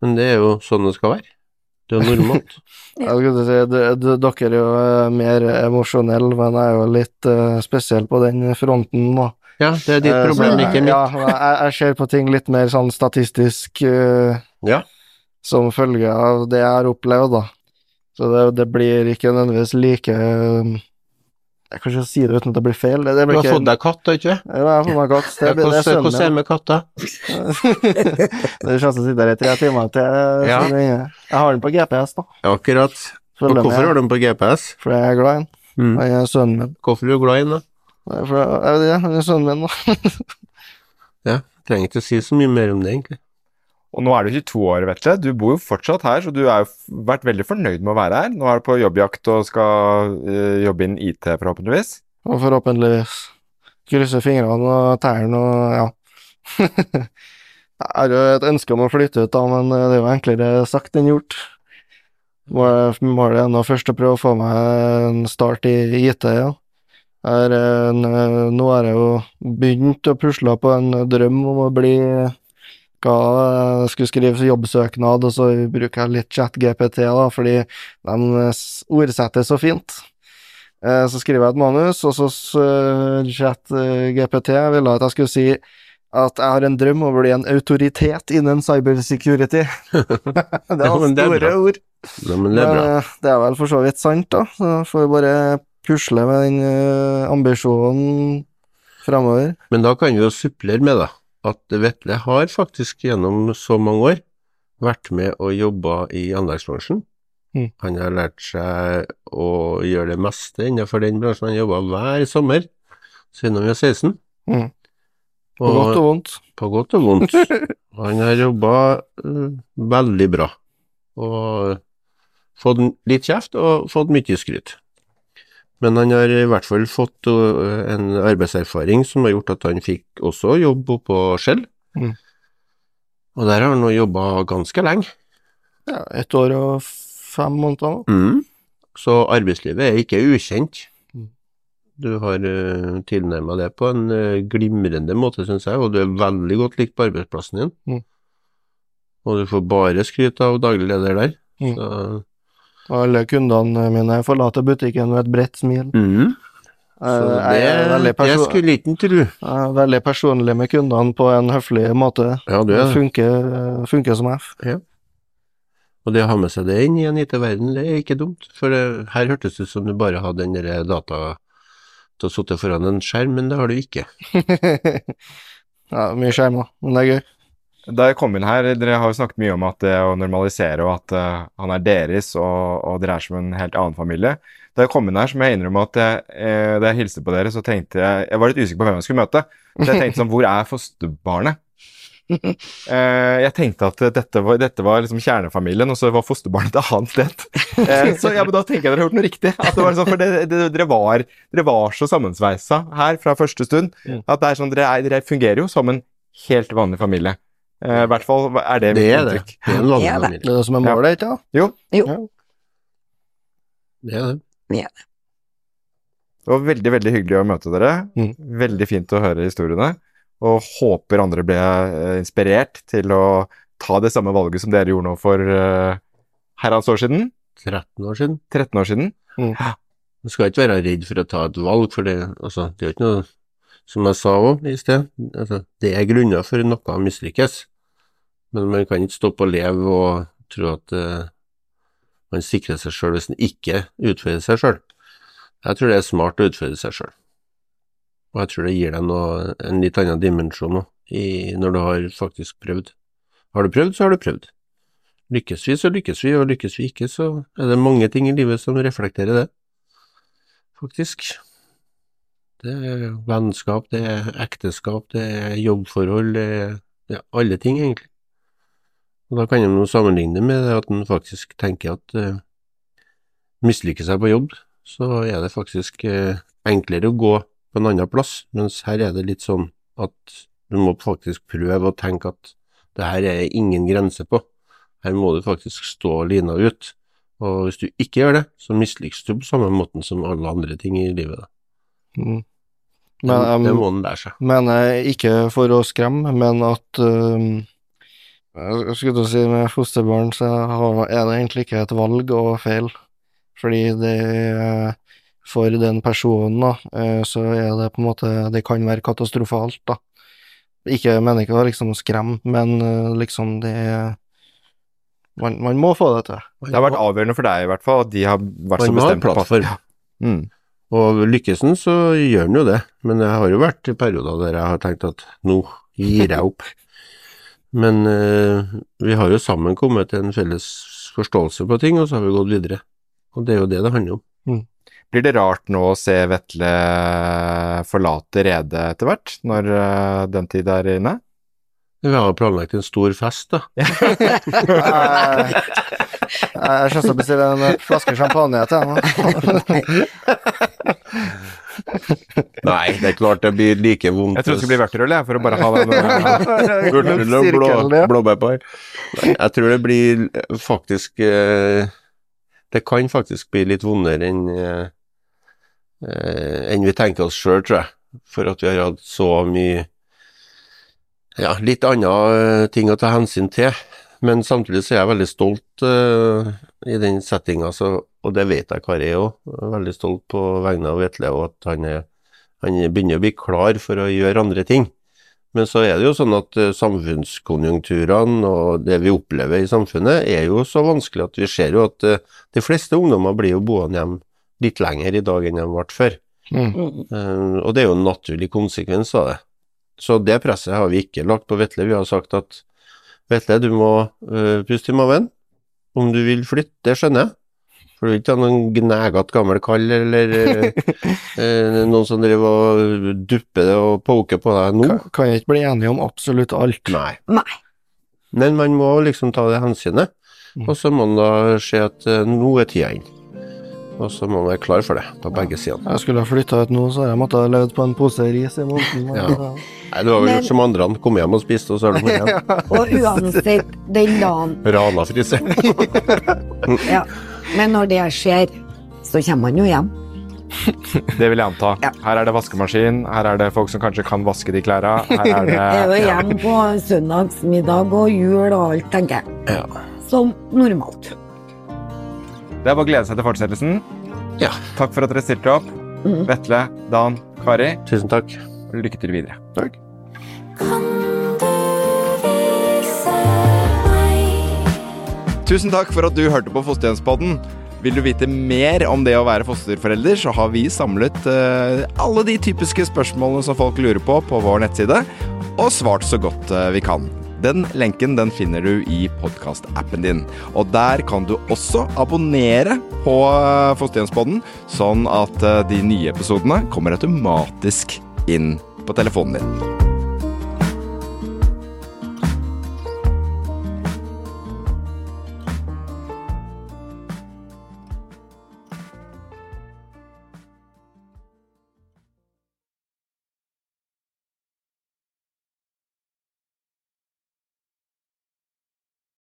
men det er jo sånn det skal være. Det er normalt. Jeg skulle si, d- d- dere er jo eh, mer emosjonelle, men jeg er jo litt uh, spesiell på den fronten, da. Ja, det er ditt uh, problem, jeg- ikke mitt. Ja, jeg, jeg ser på ting litt mer sånn statistisk uh, Ja. som følge av det jeg har opplevd, da. Så det, det blir ikke nødvendigvis like Jeg kan ikke si det uten at det blir feil. Det, det Du har ikke, fått deg katt, har du ikke? Ja, jeg har fått meg katt. Det, Ja, blir- det Hvordan hvordan er det med katter? Det er sjanse å sitte her i tre timer til. Ja. Jeg har den på GPS, da. Akkurat. Og hvorfor har du den på GPS? Fordi jeg er glad i den. Mm. Jeg er sønnen min. Hvorfor er du glad i den, da? For, jeg vet ikke, han er sønnen min, da. Ja, trenger ikke å si så mye mer om det, egentlig. Og nå er du 22 år, Vetle. Du bor jo fortsatt her, så du har vært veldig fornøyd med å være her. Nå er du på jobbjakt og skal eh, jobbe innen IT, forhåpentligvis. Og forhåpentligvis krysse fingrene og tærne og ja. jeg har jo et ønske om å flytte ut, da, men det er jo enklere sagt enn gjort. Målet er nå først å prøve å få meg en start i IT, ja. Jeg er nå har jeg jo begynt å pusle på en drøm om å bli hva jeg skulle skrive jobbsøknad, og så bruker jeg litt chat-GPT, da, fordi de ordsetter så fint. Eh, Så skriver jeg et manus, og så chat eh, GPT ville at jeg skulle si at jeg har en drøm om å bli en autoritet innen cybersecurity. det er store ord. Ja, men det er bra. eh, det er vel for så vidt sant, da. Så får vi bare pusle med den eh, ambisjonen framover. Men da kan vi jo supplere med da, at Vetle har faktisk gjennom så mange år vært med og jobba i anleggsbransjen. Mm. Han har lært seg å gjøre det meste innenfor den bransjen. Han jobba hver sommer siden han var 16. Mm. På godt og vondt. På godt og vondt. Han har jobba uh, veldig bra, og fått litt kjeft og fått mye skryt. Men han har i hvert fall fått en arbeidserfaring som har gjort at han fikk også jobb på Skjell. Mm. Og der har han nå jobba ganske lenge. Ja, ett år og fem måneder. Mm. Så arbeidslivet er ikke ukjent. Mm. Du har uh, tilnærma det på en glimrende måte, syns jeg, og du er veldig godt likt på arbeidsplassen din. Mm. Og du får bare skryt av daglig leder der. Mm. Så, Alle kundene mine forlater butikken med et bredt smil. mm. Jeg, det, jeg, perso skulle ikke tro. jeg er veldig personlig med kundene på en høflig måte. Ja, Det det. funker, funker som F. Og det å ha med seg det inn i en IT-verden, det er ikke dumt. For det, her hørtes det ut som du bare hadde den der data til å sitte foran en skjerm, men det har du ikke. ja, mye skjermer, men det er gøy. Da jeg kom inn her, dere har jo snakket mye om at det å normalisere og at uh, han er deres, og, og dere er som en helt annen familie. Da jeg kom inn her, så må jeg innrømme at jeg, eh, da jeg hilste på dere, så tenkte jeg Jeg var litt usikker på hvem jeg skulle møte. Så jeg tenkte sånn Hvor er fosterbarnet? Uh, jeg tenkte at dette var, dette var liksom kjernefamilien, og så var fosterbarnet et annet sted. Uh, så ja, men da tenker jeg dere har gjort noe riktig. At det var sånn, for det, det, dere, var, dere var så sammensveisa her fra første stund Mm. at det er sånn, dere, er, dere fungerer jo som en helt vanlig familie. Eh, I hvert fall er det Det mitt er det. inntrykk. Det er en Det er det. Det er det som er målet, ikke sant? Jo, Det er det. det var veldig, veldig hyggelig å møte dere. Mm. Veldig fint å høre historiene. Og håper andre ble eh, inspirert til å ta det samme valget som dere gjorde nå for uh, herrens år siden. 13 år siden. 13 år siden. Du skal ikke være redd for å ta et valg, for det, altså, det er jo ikke noe Som jeg sa òg i sted, altså, det er grunner for noe å mislykkes. Men man kan ikke stoppe å leve og tro at uh, man sikrer seg sjøl hvis man ikke utfordrer seg sjøl. Jeg tror det er smart å utfordre seg sjøl. Og jeg tror det gir deg noe, en litt annen dimensjon òg, når du har faktisk prøvd. Har du prøvd, så har du prøvd. Lykkes vi, så lykkes vi, og lykkes vi ikke, så er det mange ting i livet som reflekterer det faktisk. Det er vennskap, det er ekteskap, det er jobbforhold, det er ja, alle ting, egentlig. Og da kan en sammenligne med at en faktisk tenker at uh, mislykker seg på jobb, så er det faktisk eh, enklere å gå på en annen plass, mens her er det litt sånn at du må faktisk prøve å tenke at det her er ingen grense på. Her må du faktisk stå lina ut. Og hvis du ikke gjør det, så mislykkes du på samme måten som alle andre ting i livet. Mm. Men, det det må en lære seg. Men ikke for å skremme, men at um, Jeg skulle til å si med fosterbarn så har- er det egentlig ikke et valg og feil, fordi det for den personen, da, eh, så er det på en måte Det kan være katastrofalt, da. Ikke jeg mener ikke å liksom skremme, men eh, liksom det er man, man må få det til. Det har vært avgjørende for deg i hvert fall, at de har vært så Man så bestemt på at plattform. Ja. Mm. Og lykkes en, så gjør en jo det. Men jeg har jo vært i perioder der jeg har tenkt at nå gir jeg opp. Men eh, vi har jo sammen kommet til en felles forståelse på ting, og så har vi gått videre. Og det er jo det det handler om. Blir det rart nå å se Vetle forlate redet etter hvert, når eh, den tid er inne? Vi har planlagt en stor fest, da. Jeg, jeg skjønner å bestille en flaske champagne til henne. Nei, det er klart det blir like vondt. Jeg trodde det skulle bli vørterøl, jeg, for å bare ha den eh, og blå, blåbærpai. Jeg tror det blir faktisk eh, Det kan faktisk bli litt vondere enn eh, eh, enn vi tenker oss sjøl, tror jeg. For at vi har hatt så mye ja, litt andre eh, ting å ta hensyn til. Men samtidig så er jeg veldig stolt uh, i den settinga, og det vet jeg Kari er òg. Veldig stolt på vegne av Vetle, og at han, er, han begynner å bli klar for å gjøre andre ting. Men så er det jo sånn at eh, samfunnskonjunkturene og det vi opplever i samfunnet, er jo så vanskelig at vi ser jo at uh, de fleste ungdommer blir jo boende hjemme litt lenger i dag enn de ble før. Mm. Eh, og det er jo en naturlig konsekvens av det. Så det presset har vi ikke lagt på Vetle. Vi har sagt at Vetle, du må uh, puste i maven. Om du vil flytte, det skjønner jeg. For du vil ikke ha noen gnagete gammel kall eller eh, eh, noen som driver og dupper det og poker på deg nå. Kan, kan jeg ikke bli enige om absolutt alt. Nei. Nei. Men man må liksom ta det hensynet, Mm. og så må man da se at eh, nå er tida inn. Og så må man være klar for det på begge sider. Jeg skulle ha flytta ut nå, så hadde jeg måttet ha levd på en pose ris i måneden. Ja. Nei, du har jo gjort som andre. Kommet hjem og spist, og så har du gått hjem. Og uansett den dagen Rana frise. ja. Men når det skjer, så kommer man jo hjem. Det vil jeg anta. Ja. Her er det vaskemaskin, her er det folk som kanskje kan vaske de klærne. Her er det Jeg er jo hjemme på søndagsmiddag og jul og alt, tenker jeg. Ja. Som normalt. Det er bare å glede seg til fortsettelsen. Ja. Takk for at dere stilte opp. Mm. Vetle, Dan, Kari. Tusen takk. Lykke til videre. Takk. Tusen takk for at du hørte på Fosterhjemspodden. Vil du vite mer om det å være fosterforelder, så har vi samlet uh, alle de typiske spørsmålene som folk lurer på, på vår nettside, og svart så godt uh, vi kan. Den lenken den finner du i podkastappen din. Og der kan du også abonnere på eh, Fosterhjemspodden, sånn at eh, de nye episodene kommer automatisk inn på telefonen din.